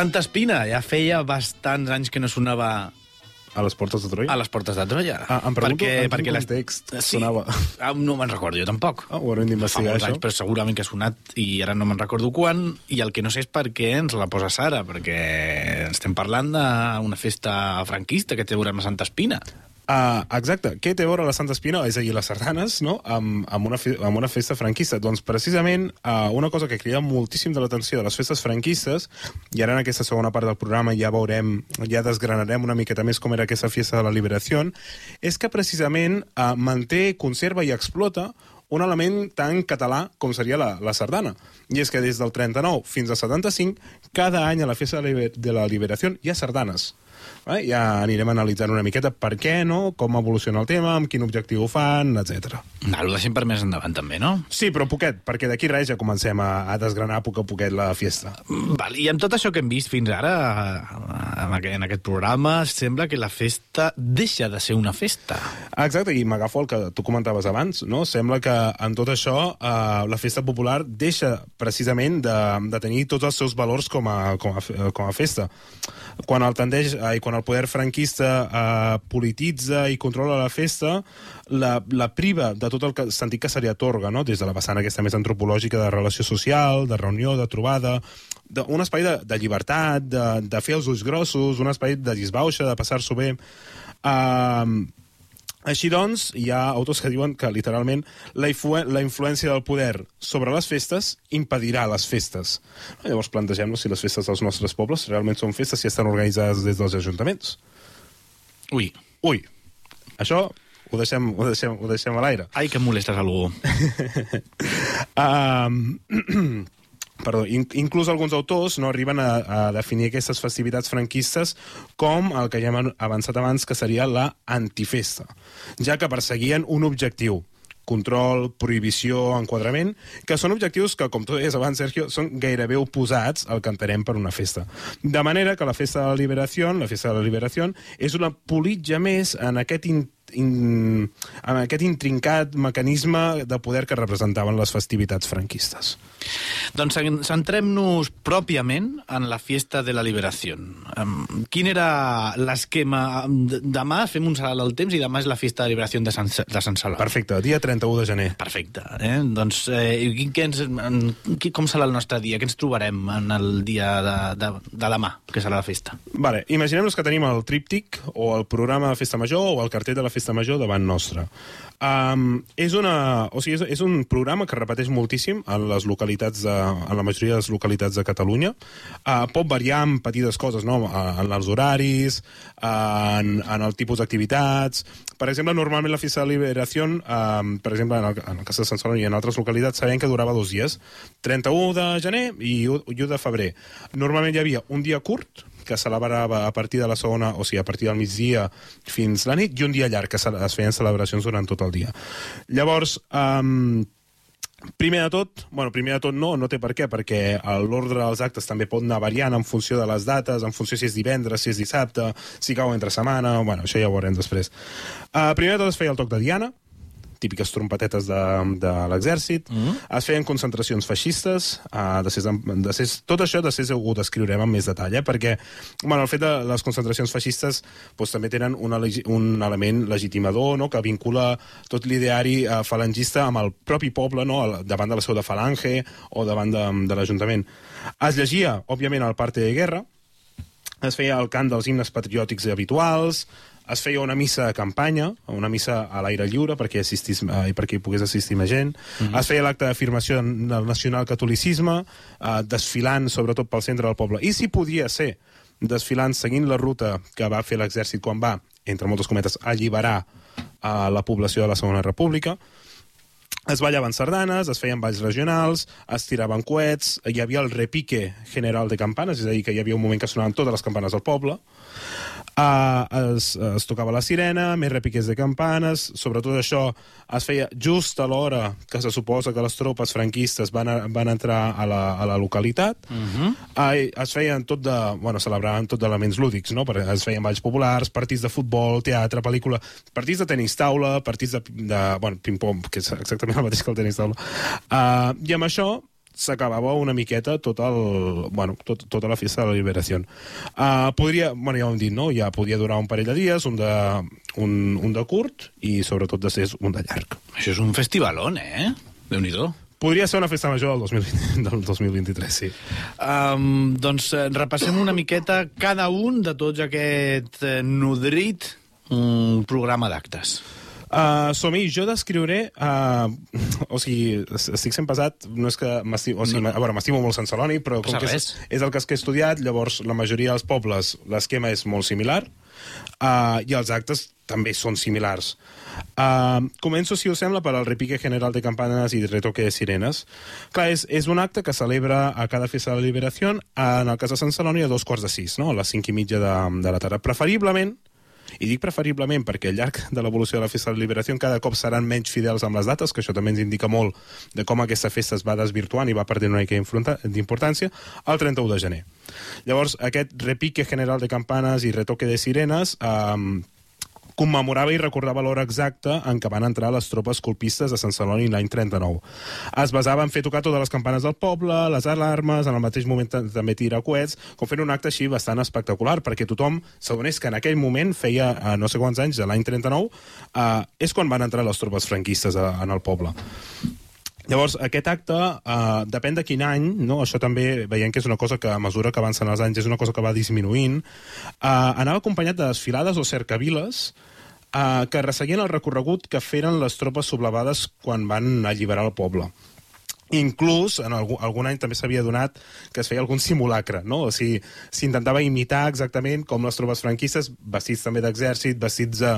Santa Espina, ja feia bastants anys que no sonava A les portes de Troia? a les portes de Troia. Ah, em pregunto en quin context sí, sonava. Ah, no me'n recordo jo tampoc. Ah, ho haurem d'investigar, això. anys, però segurament que ha sonat i ara no me'n recordo quan, i el que no sé és per què ens la posa Sara, perquè estem parlant d'una festa franquista que té a veure amb la Santa Espina. Uh, exacte. Què té a veure la Santa Espina, és a dir, les sardanes, no? amb, amb, una, fe amb una festa franquista? Doncs precisament uh, una cosa que crida moltíssim de l'atenció de les festes franquistes, i ara en aquesta segona part del programa ja veurem, ja desgranarem una miqueta més com era aquesta festa de la liberació, és que precisament uh, manté, conserva i explota un element tan català com seria la, la sardana. I és que des del 39 fins al 75, cada any a la festa de la liber- de la liberació hi ha sardanes. Eh? Ja anirem analitzant una miqueta per què, no? com evoluciona el tema, amb quin objectiu ho fan, etc. No, ho deixem per més endavant, també, no? Sí, però poquet, perquè d'aquí res ja comencem a, a desgranar a poc a poquet la fiesta. Val, I amb tot això que hem vist fins ara, en aquest, en aquest programa, sembla que la festa deixa de ser una festa. Exacte, i m'agafo el que tu comentaves abans, no? Sembla que en tot això eh, la festa popular deixa precisament de, de tenir tots els seus valors com a, com a, com a festa. Quan el, tendeix, eh, quan el poder franquista eh, polititza i controla la festa, la, la priva de tot el que, sentit que se li atorga, no? des de la vessant aquesta més antropològica de relació social, de reunió, de trobada, de, un espai de, de llibertat, de, de fer els ulls grossos, un espai de disbauxa, de passar-s'ho bé. Uh, així doncs, hi ha autors que diuen que, literalment, la, la influència del poder sobre les festes impedirà les festes. Llavors plantegem-nos si les festes dels nostres pobles realment són festes si estan organitzades des dels ajuntaments. Ui, Ui, això ho deixem, ho deixem, ho deixem a l'aire. ai, que molestes algú. Um, perdó, in, inclús alguns autors no arriben a, a definir aquestes festivitats franquistes com el que ja hem avançat abans, que seria la antifesta, ja que perseguien un objectiu, control, prohibició, enquadrament, que són objectius que, com tu deies abans, Sergio, són gairebé oposats al que entenem per una festa. De manera que la festa de la liberació, la festa de la liberació, és una politja més en aquest in, in, en aquest intrincat mecanisme de poder que representaven les festivitats franquistes. Doncs cen- centrem-nos pròpiament en la Fiesta de la Liberació. Quin era l'esquema? Demà fem un salt al temps i demà és la Fiesta de la Liberació de Sant, de Sant Salvador. Perfecte, dia 31 de gener. Perfecte. Eh? Doncs, eh, què ens, com serà el nostre dia? Què ens trobarem en el dia de, de, de demà, que serà la festa? Vale, imaginem-nos que tenim el tríptic o el programa de Festa Major o el cartell de la Festa festa major davant nostra. Um, és, una, o sigui, és, és un programa que repeteix moltíssim en les localitats de, en la majoria de les localitats de Catalunya. Uh, pot variar en petites coses, no? En els horaris, uh, en, en el tipus d'activitats... Per exemple, normalment la Festa de Liberació, uh, per exemple, en el, en el cas de Sant Celoni i en altres localitats, sabem que durava dos dies, 31 de gener i 1 de febrer. Normalment hi havia un dia curt, que celebrava a partir de la segona, o sigui, a partir del migdia fins la nit, i un dia llarg, que es feien celebracions durant tot el dia. Llavors, um, Primer de tot, bueno, primer de tot no, no té per què, perquè l'ordre dels actes també pot anar variant en funció de les dates, en funció si és divendres, si és dissabte, si cau entre setmana, bueno, això ja ho veurem després. Uh, primer de tot es feia el toc de Diana, típiques trompetetes de, de l'exèrcit, mm -hmm. es feien concentracions feixistes, uh, de ser, de ser, tot això de ser ho descriurem amb més detall, eh? perquè bueno, el fet de les concentracions feixistes doncs, també tenen legi- un element legitimador no? que vincula tot l'ideari uh, falangista amb el propi poble, no? al- davant de la seu de falange o davant de, de l'Ajuntament. Es llegia, òbviament, el parte de guerra, es feia el cant dels himnes patriòtics habituals, es feia una missa de campanya, una missa a l'aire lliure perquè, assistís, eh, perquè hi pogués assistir més gent, mm -hmm. es feia l'acte d'afirmació del nacional-catolicisme, eh, desfilant sobretot pel centre del poble. I si podia ser desfilant seguint la ruta que va fer l'exèrcit quan va, entre moltes cometes, alliberar a la població de la Segona República, es ballaven sardanes, es feien balls regionals, es tiraven coets, hi havia el repique general de campanes, és a dir, que hi havia un moment que sonaven totes les campanes del poble, Uh, es, es tocava la sirena, més repiques de campanes, sobretot això es feia just a l'hora que se suposa que les tropes franquistes van, a, van entrar a la, a la localitat. Uh -huh. uh, es feien tot de... Bueno, celebraven tot d'elements lúdics, no? Perquè es feien balls populars, partits de futbol, teatre, pel·lícula, partits de tenis taula, partits de, de bueno, ping-pong, que és exactament el mateix que el tenis taula. Uh, I amb això s'acabava una miqueta tot el, bueno, tot, tota la festa de la liberació. Uh, podria, bueno, ja ho hem dit, no? Ja podia durar un parell de dies, un de, un, un de curt i sobretot de ser un de llarg. Això és un festivalón, eh? Déu-n'hi-do. Podria ser una festa major del, 2020, del 2023, sí. Um, doncs eh, repassem una miqueta cada un de tots aquest eh, nodrit um, programa d'actes. Uh, Som-hi, jo descriuré... Uh, o sigui, es- estic sent pesat, no és que m'estimo... O sigui, no. a veure, m'estimo molt Sant Celoni, però com Passa que és, res. és el cas que he estudiat, llavors la majoria dels pobles l'esquema és molt similar uh, i els actes també són similars. Uh, començo, si us sembla, per al repique general de campanes i retoque de sirenes. Clar, és, és un acte que celebra a cada festa de la liberació en el cas de Sant Celoni a dos quarts de sis, no? a les cinc i mitja de, de la tarda. Preferiblement, i dic preferiblement perquè al llarg de l'evolució de la festa de la liberació cada cop seran menys fidels amb les dates, que això també ens indica molt de com aquesta festa es va desvirtuant i va perdent una mica d'importància, el 31 de gener. Llavors, aquest repique general de campanes i retoque de sirenes eh, commemorava i recordava l'hora exacta en què van entrar les tropes colpistes de Sant Celoni l'any 39. Es basava en fer tocar totes les campanes del poble, les alarmes, en el mateix moment ta- també tirar coets, com fent un acte així bastant espectacular, perquè tothom s'adonés que en aquell moment, feia eh, no sé quants anys, de l'any 39, eh, és quan van entrar les tropes franquistes a, en el poble. Llavors, aquest acte, eh, depèn de quin any, no? això també veiem que és una cosa que a mesura que avancen els anys és una cosa que va disminuint, eh, anava acompanyat de desfilades o cercaviles eh, que resseguien el recorregut que feren les tropes sublevades quan van alliberar el poble. Inclús, en algun, algun any també s'havia donat que es feia algun simulacre, no? O sigui, s'intentava imitar exactament com les tropes franquistes, vestits també d'exèrcit, vestits de,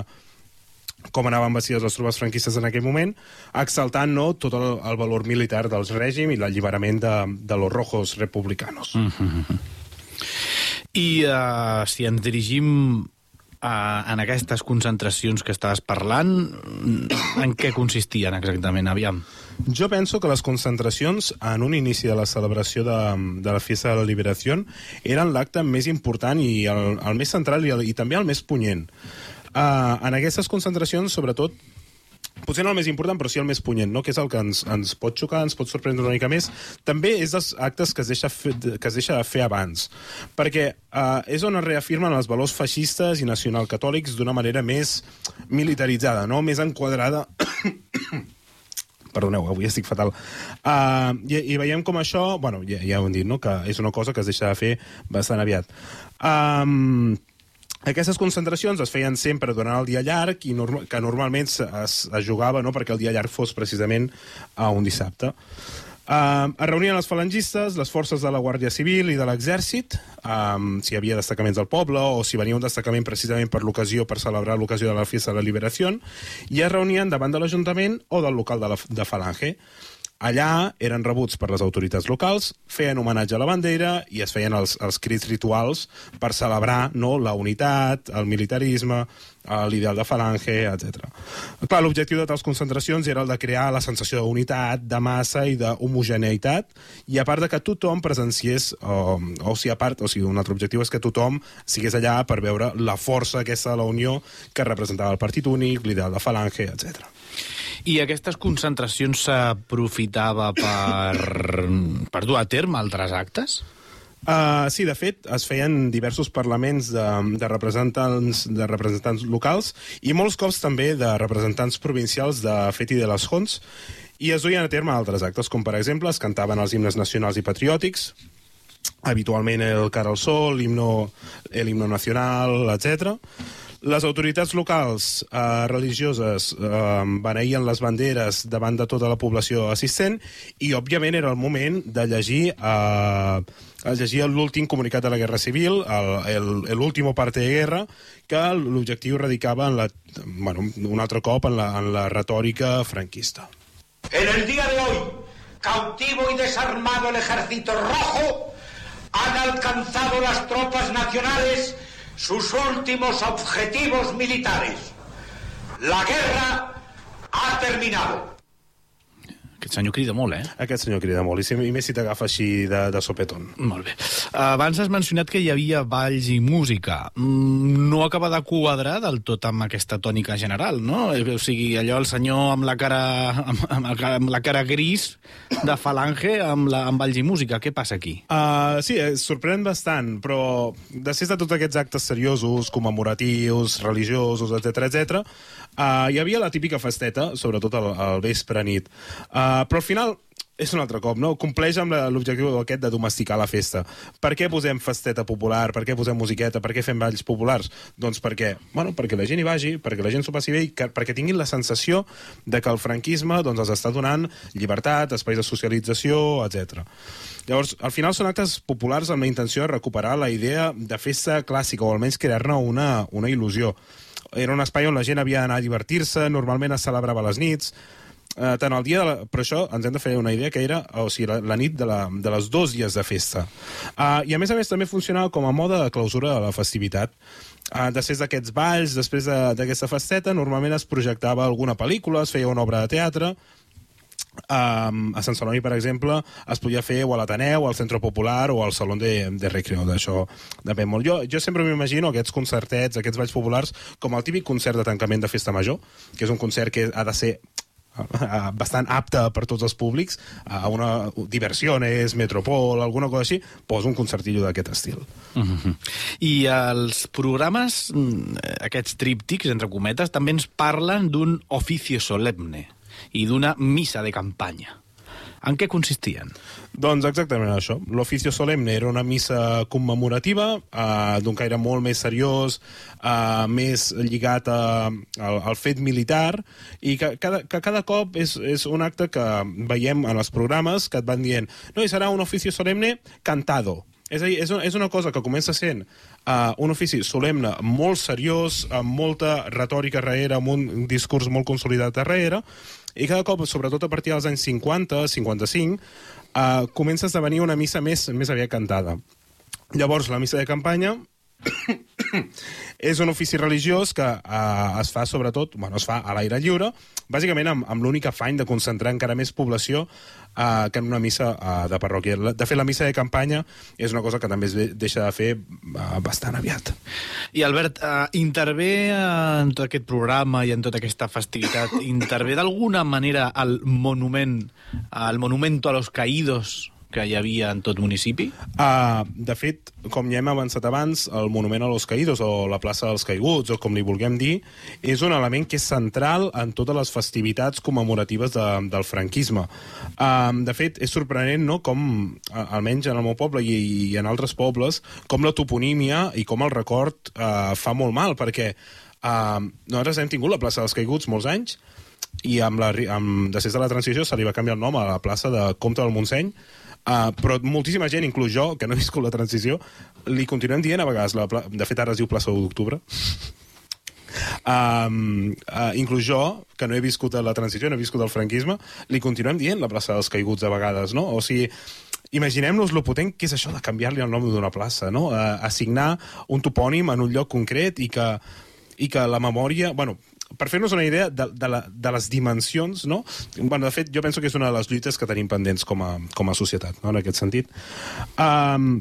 com anaven vestides les tropes franquistes en aquell moment, exaltant no, tot el, el valor militar del règim i l'alliberament de, de los rojos republicanos. Mm. I uh, si ens dirigim en aquestes concentracions que estaves parlant, en què consistien exactament? Aviam. Jo penso que les concentracions en un inici de la celebració de, de la Festa de la Liberació eren l'acte més important i el, el més central i, el, i també el més punyent. Uh, en aquestes concentracions, sobretot, potser no el més important, però sí el més punyent, no? que és el que ens, ens pot xocar, ens pot sorprendre una mica més. També és dels actes que es deixa, fer, que es deixa fer abans, perquè uh, és on es reafirmen els valors feixistes i nacionalcatòlics d'una manera més militaritzada, no? més enquadrada perdoneu, avui estic fatal. Uh, i, I veiem com això, bueno, ja, ja ho hem dit, no? que és una cosa que es deixa de fer bastant aviat. Um, Aquestes concentracions es feien sempre durant el dia llarg i norma que normalment es, es, jugava no, perquè el dia llarg fos precisament a un dissabte. Uh, es reunien els falangistes, les forces de la Guàrdia Civil i de l'Exèrcit, um, si hi havia destacaments del poble o si venia un destacament precisament per l'ocasió, per celebrar l'ocasió de la Fiesta de la Liberació, i es reunien davant de l'Ajuntament o del local de, la, de Falange. Allà eren rebuts per les autoritats locals, feien homenatge a la bandera i es feien els, els crits rituals per celebrar no, la unitat, el militarisme, eh, l'ideal de falange, etc. Clar, l'objectiu de tals concentracions era el de crear la sensació d'unitat, de massa i d'homogeneïtat, i a part de que tothom presenciés, o, o si a part, o sigui, un altre objectiu és que tothom sigués allà per veure la força aquesta de la Unió que representava el partit únic, l'ideal de falange, etc. I aquestes concentracions s'aprofitava per, per dur a terme altres actes? Uh, sí, de fet, es feien diversos parlaments de, de, representants, de representants locals i molts cops també de representants provincials de Fet i de les Jons i es duien a terme altres actes, com per exemple es cantaven els himnes nacionals i patriòtics, habitualment el Cara al Sol, l'himno himno nacional, etc. Les autoritats locals eh, religioses eh, beneïen les banderes davant de tota la població assistent i, òbviament, era el moment de llegir eh, llegir l'últim comunicat de la Guerra Civil, l'últim parte de guerra, que l'objectiu radicava en la, bueno, un altre cop en la, en la retòrica franquista. En el día de hoy, cautivo y desarmado el ejército rojo, han alcanzado las tropas nacionales sus últimos objetivos militares. La guerra ha terminado. Aquest senyor crida molt, eh? Aquest senyor crida molt, i, si, i més si t'agafa així de, de sopetón. Molt bé. Abans has mencionat que hi havia balls i música. Mm, No acaba de quadrar del tot amb aquesta tònica general, no? O sigui, allò el senyor amb la cara, amb, amb, amb la cara gris de falange amb, la, amb balls i música. Què passa aquí? Uh, sí, eh, sorprèn bastant, però després de tots aquests actes seriosos, commemoratius, religiosos, etc etc, uh, hi havia la típica festeta, sobretot al, al vespre nit. Uh, però al final és un altre cop, no? Compleix amb l'objectiu aquest de domesticar la festa. Per què posem festeta popular? Per què posem musiqueta? Per què fem balls populars? Doncs perquè, bueno, perquè la gent hi vagi, perquè la gent s'ho passi bé i que, perquè tinguin la sensació de que el franquisme doncs, els està donant llibertat, espais de socialització, etc. Llavors, al final són actes populars amb la intenció de recuperar la idea de festa clàssica, o almenys crear-ne una, una il·lusió. Era un espai on la gent havia d'anar a divertir-se, normalment es celebrava les nits, eh, tant el dia de la... però això ens hem de fer una idea que era o sigui, la, la nit de, la, de les dos dies de festa. Uh, i a més a més també funcionava com a mode de clausura de la festivitat. Uh, després d'aquests balls, després de- d'aquesta festeta normalment es projectava alguna pel·lícula es feia una obra de teatre Um, a Sant Celoni, per exemple, es podia fer o a l'Ateneu, al Centre Popular o al Saló de, de Recreo, d'això depèn molt. Jo, jo sempre m'imagino aquests concertets, aquests balls populars, com el típic concert de tancament de festa major, que és un concert que ha de ser eh, bastant apte per tots els públics, a una diversiones, metropol, alguna cosa així, posa un concertillo d'aquest estil. Uh -huh. I els programes, mm, aquests tríptics, entre cometes, també ens parlen d'un oficio solemne i d'una missa de campanya. En què consistien? Doncs exactament això. L'oficio solemne era una missa commemorativa, eh, d'un caire molt més seriós, eh, més lligat a, al, al fet militar, i que cada, que cada cop és, és un acte que veiem en els programes que et van dient no, i serà un oficio solemne cantado. És a dir, és una, és una cosa que comença sent uh, un ofici solemne molt seriós, amb molta retòrica darrere, amb un discurs molt consolidat darrere, i cada cop, sobretot a partir dels anys 50, 55, uh, comença a esdevenir una missa més, més aviat cantada. Llavors, la missa de campanya és un ofici religiós que uh, es fa sobretot, bueno, es fa a l'aire lliure, bàsicament amb, amb l'únic afany de concentrar encara més població uh, que en una missa uh, de parròquia. De fet, la missa de campanya és una cosa que també es deixa de fer uh, bastant aviat. I Albert, eh, intervé en tot aquest programa i en tota aquesta festivitat, intervé d'alguna manera el monument, el monumento a los caídos que hi havia en tot municipi? Uh, de fet, com ja hem avançat abans, el monument a los caïdos o la plaça dels caiguts, o com li vulguem dir, és un element que és central en totes les festivitats commemoratives de, del franquisme. Uh, de fet, és sorprenent no, com, almenys en el meu poble i, i en altres pobles, com la toponímia i com el record uh, fa molt mal, perquè uh, nosaltres hem tingut la plaça dels caiguts molts anys, i amb la, amb, després de la transició se li va canviar el nom a la plaça de Comte del Montseny, Uh, però moltíssima gent, inclús jo, que no he viscut la transició, li continuem dient a vegades, la, pla- de fet ara es diu plaça 1 d'octubre, um, uh, inclús jo, que no he viscut la transició, no he viscut el franquisme, li continuem dient la plaça dels caiguts a vegades, no? O sigui, imaginem-nos lo potent que és això de canviar-li el nom d'una plaça, no? Uh, assignar un topònim en un lloc concret i que, i que la memòria... Bueno, per fer-nos una idea de, de, la, de les dimensions, no? Bueno, de fet, jo penso que és una de les lluites que tenim pendents com a, com a societat, no? en aquest sentit. Um,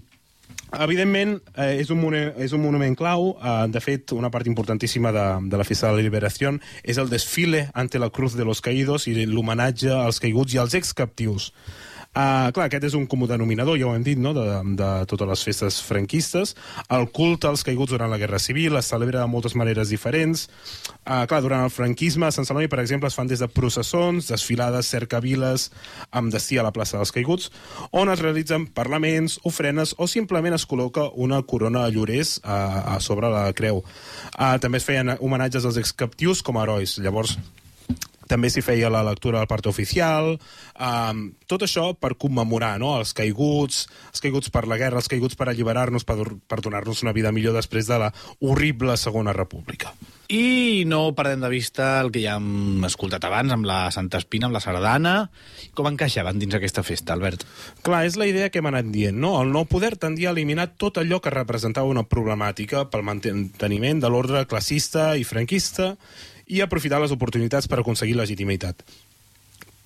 Evidentment, eh, és, un monument, és un monument clau. Eh, de fet, una part importantíssima de, de la Festa de la Liberació és el desfile ante la Cruz de los Caídos i l'homenatge als caiguts i als excaptius. Uh, clar, aquest és un comú denominador, ja ho hem dit, no?, de, de totes les festes franquistes. El culte als caiguts durant la Guerra Civil es celebra de moltes maneres diferents. Uh, clar, durant el franquisme, a Sant Celoni, per exemple, es fan des de processons, desfilades, cercaviles, amb destí a la plaça dels caiguts, on es realitzen parlaments, ofrenes o simplement es col·loca una corona de llorers a, a sobre la creu. Uh, també es feien homenatges als excaptius com a herois. Llavors, també s'hi feia la lectura del part oficial, um, tot això per commemorar no? els caiguts, els caiguts per la guerra, els caiguts per alliberar-nos, per, per donar-nos una vida millor després de la horrible Segona República. I no perdem de vista el que ja hem escoltat abans amb la Santa Espina, amb la sardana. Com encaixaven dins aquesta festa, Albert? Clar, és la idea que hem anat dient, no? El nou poder tendia a eliminar tot allò que representava una problemàtica pel manteniment de l'ordre classista i franquista i aprofitar les oportunitats per aconseguir legitimitat.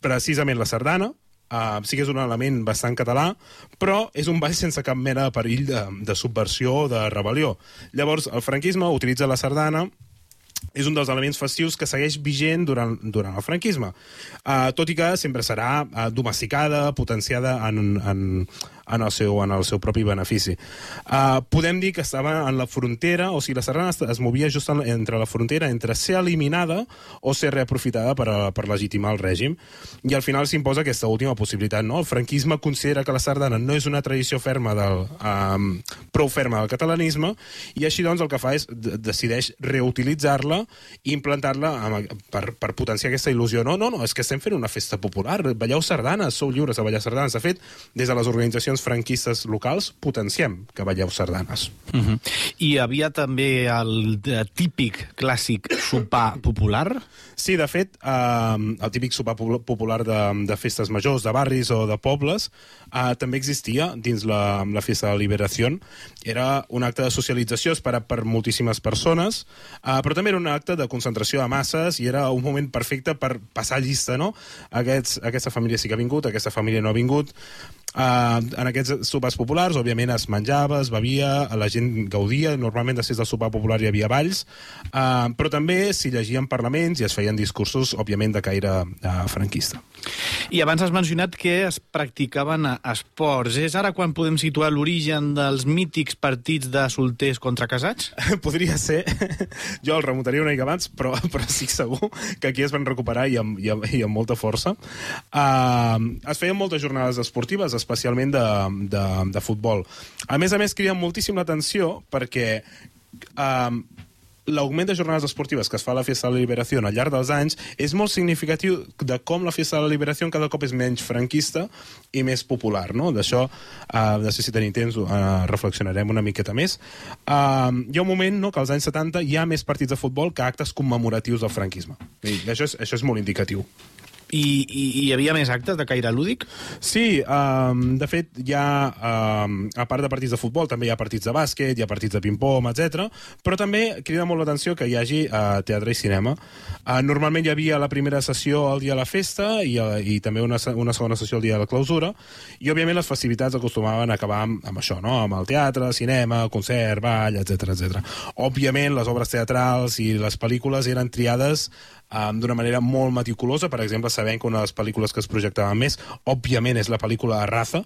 Precisament la sardana, Uh, sí que és un element bastant català, però és un ball sense cap mena de perill de, de subversió o de rebel·lió. Llavors, el franquisme utilitza la sardana és un dels elements festius que segueix vigent durant, durant el franquisme, uh, tot i que sempre serà uh, domesticada, potenciada en, en, en, el seu, en el seu propi benefici. Uh, podem dir que estava en la frontera, o sigui, la sardana es, es movia just en, entre la frontera entre ser eliminada o ser reaprofitada per, a, per legitimar el règim, i al final s'imposa aquesta última possibilitat. No? El franquisme considera que la sardana no és una tradició ferma del, um, prou ferma del catalanisme, i així doncs el que fa és de decideix reutilitzar-la i implantar-la per, per potenciar aquesta il·lusió. No, no, no, és que estem fent una festa popular, balleu sardanes, sou lliures de ballar sardanes. De fet, des de les organitzacions franquistes locals potenciem que balleu sardanes. Uh -huh. I hi havia també el eh, típic clàssic sopar popular? Sí, de fet, eh, el típic sopar popu- popular de, de festes majors, de barris o de pobles, eh, també existia dins la, la Festa de Liberació. Era un acte de socialització esperat per moltíssimes persones, eh, però també era un acte de concentració de masses i era un moment perfecte per passar llista, no? Aquests, aquesta família sí que ha vingut, aquesta família no ha vingut. Uh, en aquests sopars populars, òbviament, es menjava, es bevia, la gent gaudia, normalment després del sopar popular hi havia balls, uh, però també s'hi llegien parlaments i es feien discursos, òbviament, de caire uh, franquista. I abans has mencionat que es practicaven esports. És ara quan podem situar l'origen dels mítics partits de solters contra casats? Podria ser. Jo el remuntaria una mica abans, però, però estic segur que aquí es van recuperar i amb, i amb, i amb molta força. Uh, es feien moltes jornades esportives, especialment de, de, de futbol. A més a més, criden moltíssim l'atenció perquè uh, l'augment de jornades esportives que es fa a la Festa de la Liberació al llarg dels anys és molt significatiu de com la Festa de la Liberació cada cop és menys franquista i més popular, no? D'això, uh, de si tenim temps, uh, reflexionarem una miqueta més. Uh, hi ha un moment no, que als anys 70 hi ha més partits de futbol que actes commemoratius del franquisme. I això és, això és molt indicatiu. I, i, i hi havia més actes de caire lúdic? Sí, um, de fet, hi ha, um, a part de partits de futbol, també hi ha partits de bàsquet, hi ha partits de ping-pong, etc. però també crida molt l'atenció que hi hagi uh, teatre i cinema. Uh, normalment hi havia la primera sessió el dia de la festa i, uh, i també una, una segona sessió el dia de la clausura, i òbviament les festivitats acostumaven a acabar amb, amb això, no? amb el teatre, cinema, concert, ball, etc etc. Òbviament, les obres teatrals i les pel·lícules eren triades um, d'una manera molt meticulosa, per exemple, sabent que una de les pel·lícules que es projectaven més, òbviament, és la pel·lícula Raza,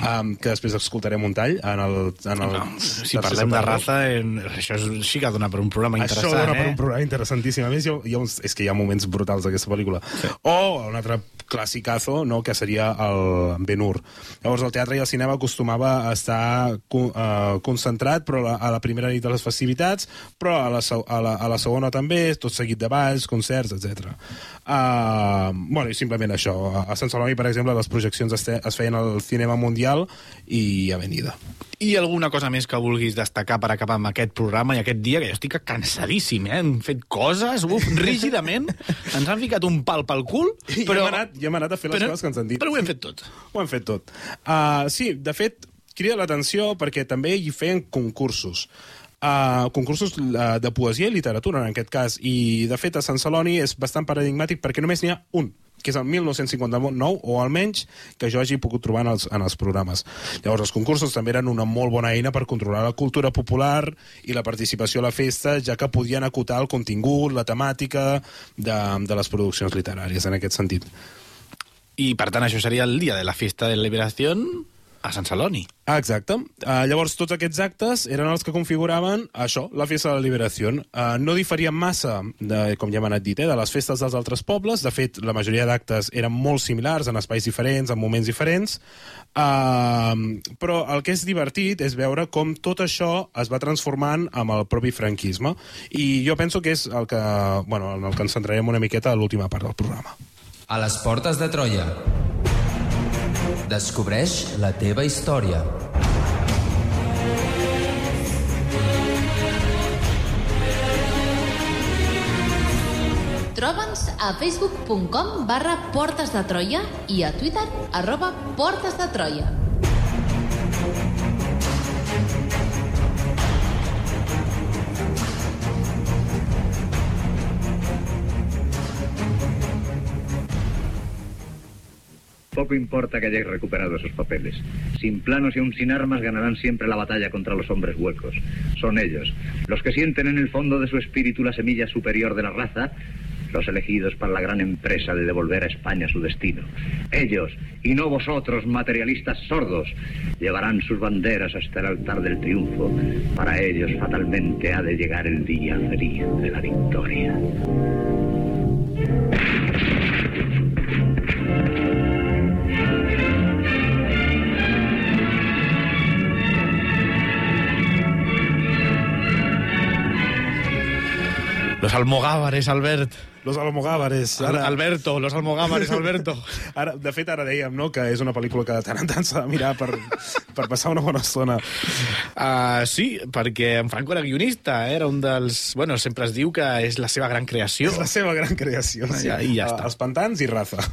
um, que després escoltarem un tall en el... En el No, si parlem de raza, en... això és, sí que dona per un programa Això interessant, dona eh? per un programa interessantíssim. A més, hi ha, hi ha uns, és que hi ha moments brutals d'aquesta pel·lícula. Sí. O un altre classicazo, no?, que seria el Ben-Hur. Llavors, el teatre i el cinema acostumava a estar co uh, concentrat però a la, primera nit de les festivitats, però a la, a la, a la segona també, tot seguit de balls, concerts, etc. Uh, bueno, i simplement això. A- Sant Celoni, per exemple, les projeccions es, es feien al Cinema Mundial i Avenida. I alguna cosa més que vulguis destacar per acabar amb aquest programa i aquest dia, que jo estic cansadíssim, eh? Hem fet coses, uf, rígidament, ens han ficat un pal pel cul, però... hem anat, i hem anat a fer les però, coses que ens han dit. Però ho hem fet tot. Ho hem fet tot. Uh, sí, de fet, crida l'atenció perquè també hi feien concursos. Uh, concursos uh, de poesia i literatura, en aquest cas. I, de fet, a Sant Celoni és bastant paradigmàtic perquè només n'hi ha un que és el 1959, o almenys que jo hagi pogut trobar en els, en els programes. Llavors, els concursos també eren una molt bona eina per controlar la cultura popular i la participació a la festa, ja que podien acotar el contingut, la temàtica de, de les produccions literàries, en aquest sentit. I, per tant, això seria el dia de la festa de liberació a Sant Celoni. Ah, exacte. Uh, llavors, tots aquests actes eren els que configuraven això, la festa de la liberació. Uh, no diferien massa, de, com ja m'han anat dit, eh, de les festes dels altres pobles. De fet, la majoria d'actes eren molt similars, en espais diferents, en moments diferents. Uh, però el que és divertit és veure com tot això es va transformant amb el propi franquisme. I jo penso que és el que, bueno, en el que ens centrarem una miqueta a l'última part del programa. A les portes de Troia. Descobreix la teva història. Troba'ns a facebook.com barra Portes de Troia i a Twitter arroba Portes de Troia. Poco importa que hayáis recuperado esos papeles. Sin planos y aún sin armas ganarán siempre la batalla contra los hombres huecos. Son ellos, los que sienten en el fondo de su espíritu la semilla superior de la raza, los elegidos para la gran empresa de devolver a España su destino. Ellos, y no vosotros, materialistas sordos, llevarán sus banderas hasta el altar del triunfo. Para ellos fatalmente ha de llegar el día feliz de la victoria. Los almogávares, Albert. Los Almogávares. Ara... Alberto, los almogávares, Alberto. Ara, de fet, ara dèiem no, que és una pel·lícula que de tant en tant s'ha de mirar per, per passar una bona estona. Uh, sí, perquè en Franco era guionista, eh? era un dels... Bueno, sempre es diu que és la seva gran creació. És la seva gran creació. Sí. Ja, i ja està. Els pantans i raza.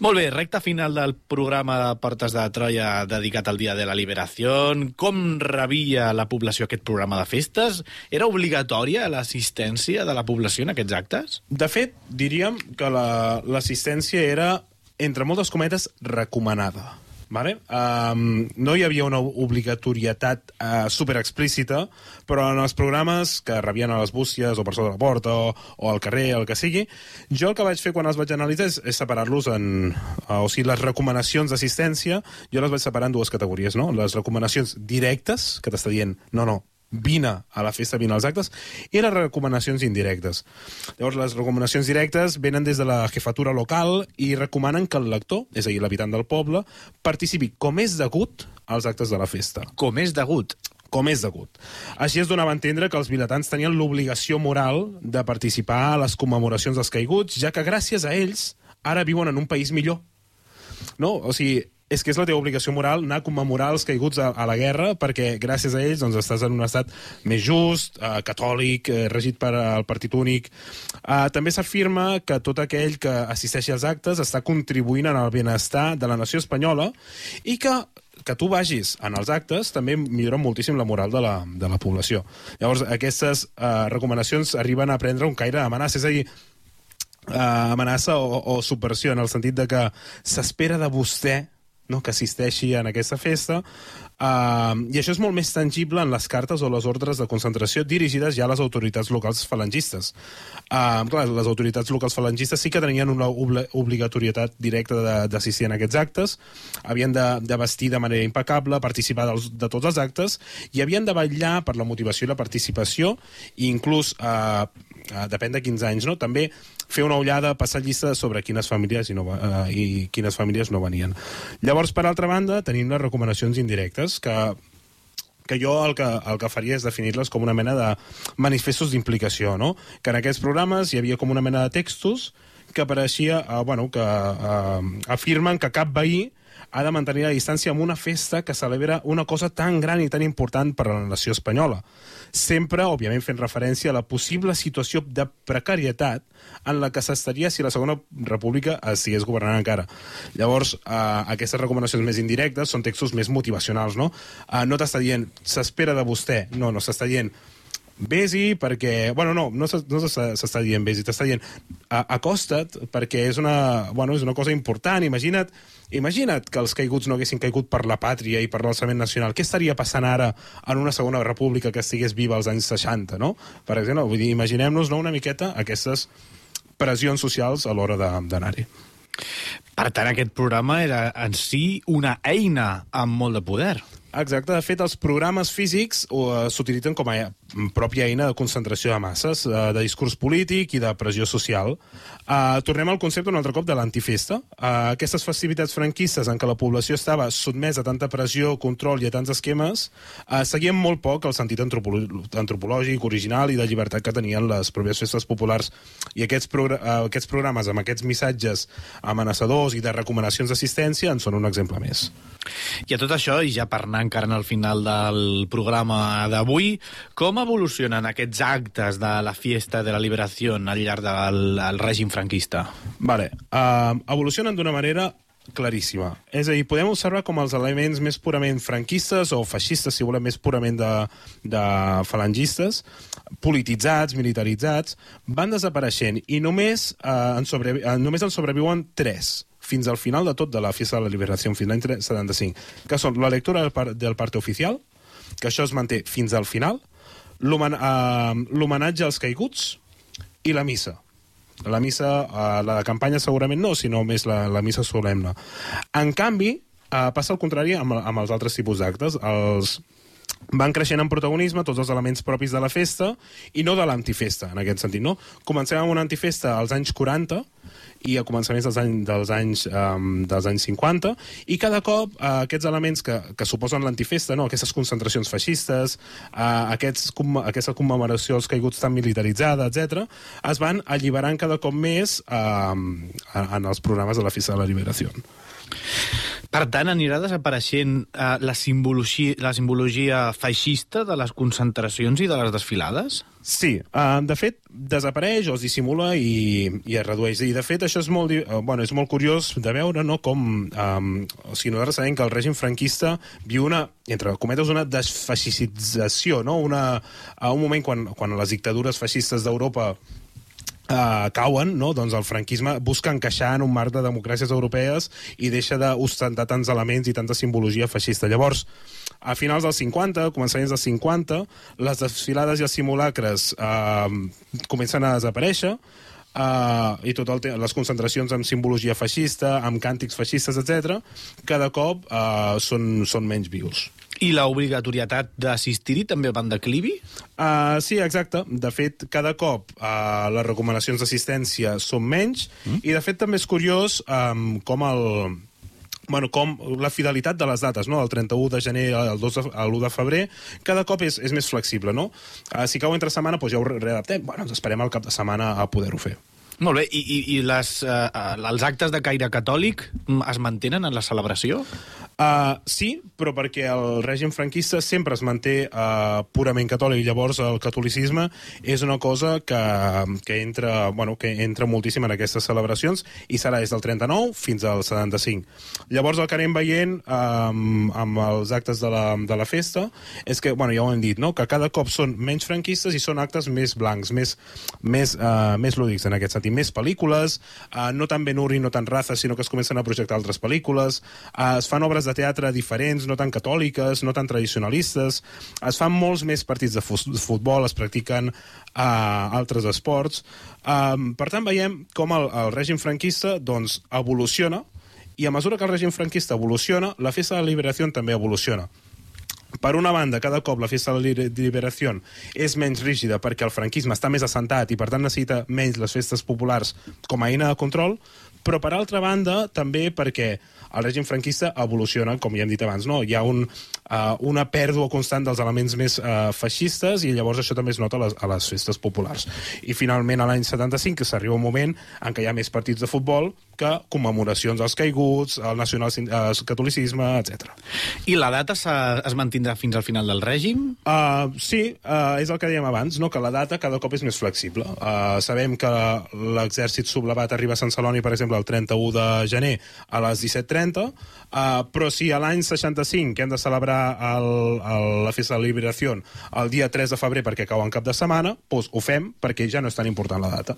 Molt bé, recta final del programa de Portes de Troia dedicat al Dia de la Liberació. Com rebia la població aquest programa de festes? Era obligatòria l'assistència de la població en aquests actes? De fet, diríem que la- l'assistència era, entre moltes cometes, recomanada. Vale? Um, no hi havia una obligatorietat uh, super explícita, però en els programes que rebien a les bústies o per sota la porta o, o al carrer, el que sigui, jo el que vaig fer quan els vaig analitzar és, és separar-los en... Uh, o sigui, les recomanacions d'assistència, jo les vaig separar en dues categories, no? Les recomanacions directes, que t'està dient, no, no, vine a la festa, vine als actes, i les recomanacions indirectes. Llavors, les recomanacions directes venen des de la jefatura local i recomanen que el lector, és a dir, l'habitant del poble, participi com és degut als actes de la festa. Com és degut. Com és degut. Així es donava a entendre que els vilatans tenien l'obligació moral de participar a les commemoracions dels caiguts, ja que gràcies a ells ara viuen en un país millor. No? O sigui, és que és la teva obligació moral anar a commemorar els caiguts a, a la guerra perquè gràcies a ells doncs, estàs en un estat més just, eh, catòlic, eh, regit per al partit únic. Eh, també s'afirma que tot aquell que assisteixi als actes està contribuint en el benestar de la nació espanyola i que que tu vagis en els actes també millora moltíssim la moral de la, de la població. Llavors, aquestes eh, recomanacions arriben a prendre un caire d'amenaça, és a dir, eh, amenaça o, o subversió, en el sentit de que s'espera de vostè no? que assisteixi en aquesta festa, uh, i això és molt més tangible en les cartes o les ordres de concentració dirigides ja a les autoritats locals falangistes. Uh, clar, les autoritats locals falangistes sí que tenien una obli obligatorietat directa d'assistir en aquests actes, havien de, de vestir de manera impecable, participar dels, de tots els actes, i havien de vetllar per la motivació i la participació, i inclús, uh, uh, depèn de quins anys, no? també fer una ullada, passar llista sobre quines famílies i, no, eh, i quines famílies no venien. Llavors, per altra banda, tenim les recomanacions indirectes, que que jo el que, el que faria és definir-les com una mena de manifestos d'implicació, no? Que en aquests programes hi havia com una mena de textos que apareixia, eh, bueno, que eh, afirmen que cap veí ha de mantenir la distància amb una festa que celebra una cosa tan gran i tan important per a la nació espanyola. Sempre, òbviament, fent referència a la possible situació de precarietat en la que s'estaria si la Segona República estigués governant encara. Llavors, eh, aquestes recomanacions més indirectes són textos més motivacionals, no? Eh, no t'està dient, s'espera de vostè, no, no s'està dient vés-hi perquè... Bueno, no, no s'es- no s'està dient vés-hi, t'està dient acosta't perquè és una, bueno, és una cosa important. Imagina't, imagina't que els caiguts no haguessin caigut per la pàtria i per l'alçament nacional. Què estaria passant ara en una segona república que estigués viva als anys 60, no? Per exemple, vull dir, imaginem-nos no, una miqueta aquestes pressions socials a l'hora d'anar-hi. Per tant, aquest programa era en si una eina amb molt de poder. Exacte, de fet, els programes físics uh, s'utilitzen com a e- pròpia eina de concentració de masses, uh, de discurs polític i de pressió social. Uh, tornem al concepte un altre cop de l'antifesta. Uh, aquestes festivitats franquistes en què la població estava sotmesa a tanta pressió, control i a tants esquemes, uh, seguien molt poc el sentit antropolo antropològic, original i de llibertat que tenien les pròpies festes populars. I aquests, progr uh, aquests programes amb aquests missatges amenaçadors i de recomanacions d'assistència en són un exemple més. I a tot això, i ja per anar encara al final del programa d'avui, com evolucionen aquests actes de la Fiesta de la Liberació al llarg del el règim franquista? Vale. Uh, evolucionen d'una manera claríssima. És a dir, podem observar com els elements més purament franquistes o feixistes, si volem, més purament de, de falangistes, polititzats, militaritzats, van desapareixent i només, uh, en, sobre, uh, només en sobreviuen tres fins al final de tot de la Fiesta de la Liberació, fins l'any 75, que són la lectura del, par del parte oficial, que això es manté fins al final, l'homen- eh, l'homenatge als caiguts i la missa. La missa, eh, la de campanya segurament no, sinó més la, la missa solemne. En canvi, eh, passa el contrari amb, amb els altres tipus d'actes. Els, van creixent en protagonisme tots els elements propis de la festa i no de l'antifesta, en aquest sentit. No? Comencem amb una antifesta als anys 40 i a començaments dels anys, dels anys, um, dels anys 50, i cada cop uh, aquests elements que, que suposen l'antifesta, no? aquestes concentracions feixistes, uh, aquests, com, aquesta commemoració als caiguts tan militaritzada, etc, es van alliberant cada cop més uh, en els programes de la Festa de la Liberació. Per tant, anirà desapareixent eh, la, simbologia, la simbologia feixista de les concentracions i de les desfilades? Sí, uh, de fet, desapareix o es dissimula i, i es redueix. I, de fet, això és molt, eh, bueno, és molt curiós de veure no, com... Um, o sigui, nosaltres sabem que el règim franquista viu una, entre cometes, una desfeixicització, no? una, a un moment quan, quan les dictadures feixistes d'Europa uh, cauen, no? doncs el franquisme busca encaixar en un marc de democràcies europees i deixa d'ostentar tants elements i tanta simbologia feixista. Llavors, a finals dels 50, començaments dels 50, les desfilades i els simulacres eh, comencen a desaparèixer, Uh, i tot el les concentracions amb simbologia feixista, amb càntics feixistes, etc, cada cop uh, són, són menys vius. I la obligatorietat d'assistir-hi també va en declivi? Uh, sí, exacte. De fet, cada cop uh, les recomanacions d'assistència són menys mm. i, de fet, també és curiós um, com el bueno, com la fidelitat de les dates, no? el 31 de gener al 2 de, al 1 de febrer, cada cop és, és més flexible. No? Uh, si cau entre setmana, doncs ja ho readaptem. Bueno, ens esperem al cap de setmana a poder-ho fer. Molt bé, i, i, i les, uh, els actes de caire catòlic mm, es mantenen en la celebració? Uh, sí, però perquè el règim franquista sempre es manté uh, purament catòlic. Llavors, el catolicisme és una cosa que, que, entra, bueno, que entra moltíssim en aquestes celebracions i serà des del 39 fins al 75. Llavors, el que anem veient um, amb els actes de la, de la festa és que, bueno, ja ho hem dit, no? que cada cop són menys franquistes i són actes més blancs, més, més, uh, més lúdics en aquest sentit, més pel·lícules, uh, no tan Ben Hur i no tan Raza, sinó que es comencen a projectar altres pel·lícules, uh, es fan obres de teatre diferents, no tan catòliques, no tan tradicionalistes, es fan molts més partits de futbol, es practiquen uh, altres esports. Um, per tant, veiem com el, el règim franquista doncs, evoluciona, i a mesura que el règim franquista evoluciona, la festa de la liberació també evoluciona. Per una banda, cada cop la festa de la liberació és menys rígida perquè el franquisme està més assentat i per tant necessita menys les festes populars com a eina de control, però per altra banda també perquè el règim franquista evoluciona, com ja hem dit abans, no? Hi ha un, uh, una pèrdua constant dels elements més uh, feixistes i llavors això també es nota a les, a les festes populars. I finalment a l'any 75 que s'arriba un moment en què hi ha més partits de futbol que commemoracions als caiguts, el nacional uh, catolicisme, etc. I la data es mantindrà fins al final del règim? Uh, sí, uh, és el que dèiem abans, no? que la data cada cop és més flexible. Uh, sabem que l'exèrcit sublevat arriba a Sant Celoni, per exemple, el 31 de gener a les 17.30, uh, però si a l'any 65 que hem de celebrar el, el, la festa de la liberació el dia 3 de febrer perquè cau en cap de setmana, doncs ho fem perquè ja no és tan important la data.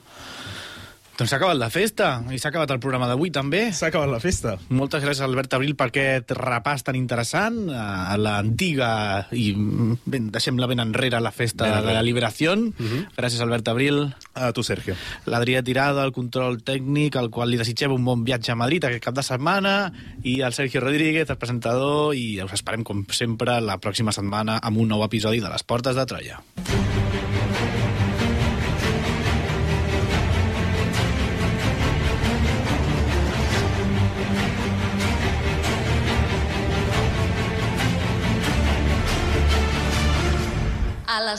Doncs s'ha acabat la festa i s'ha acabat el programa d'avui també. S'ha acabat la festa. Moltes gràcies Albert Abril per aquest repàs tan interessant a l'antiga i ben, deixem-la ben enrere la festa ben de la liberació. Uh Mhm. -huh. Gràcies Albert Abril. A tu Sergio. L'Adrià Tirada, el control tècnic, al qual li desitgem un bon viatge a Madrid aquest cap de setmana i el Sergio Rodríguez, el presentador i us esperem com sempre la pròxima setmana amb un nou episodi de Les Portes de Troia.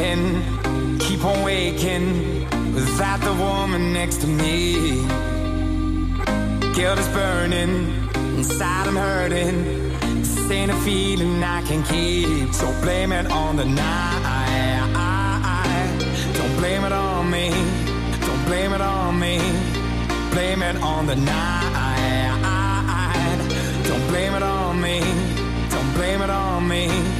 sleeping, keep on waking without the woman next to me. Guilt is burning, inside I'm hurting. This ain't a feeling I can keep. So blame it on the night. Don't blame it on me. Don't blame it on me. Blame it on the night. Don't blame it on me. Don't blame it on me.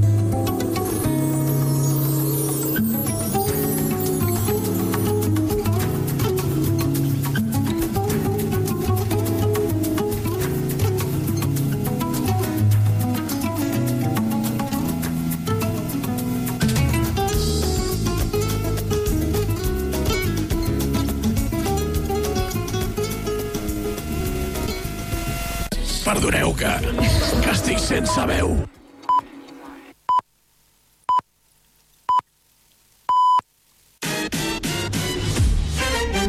Perdoneu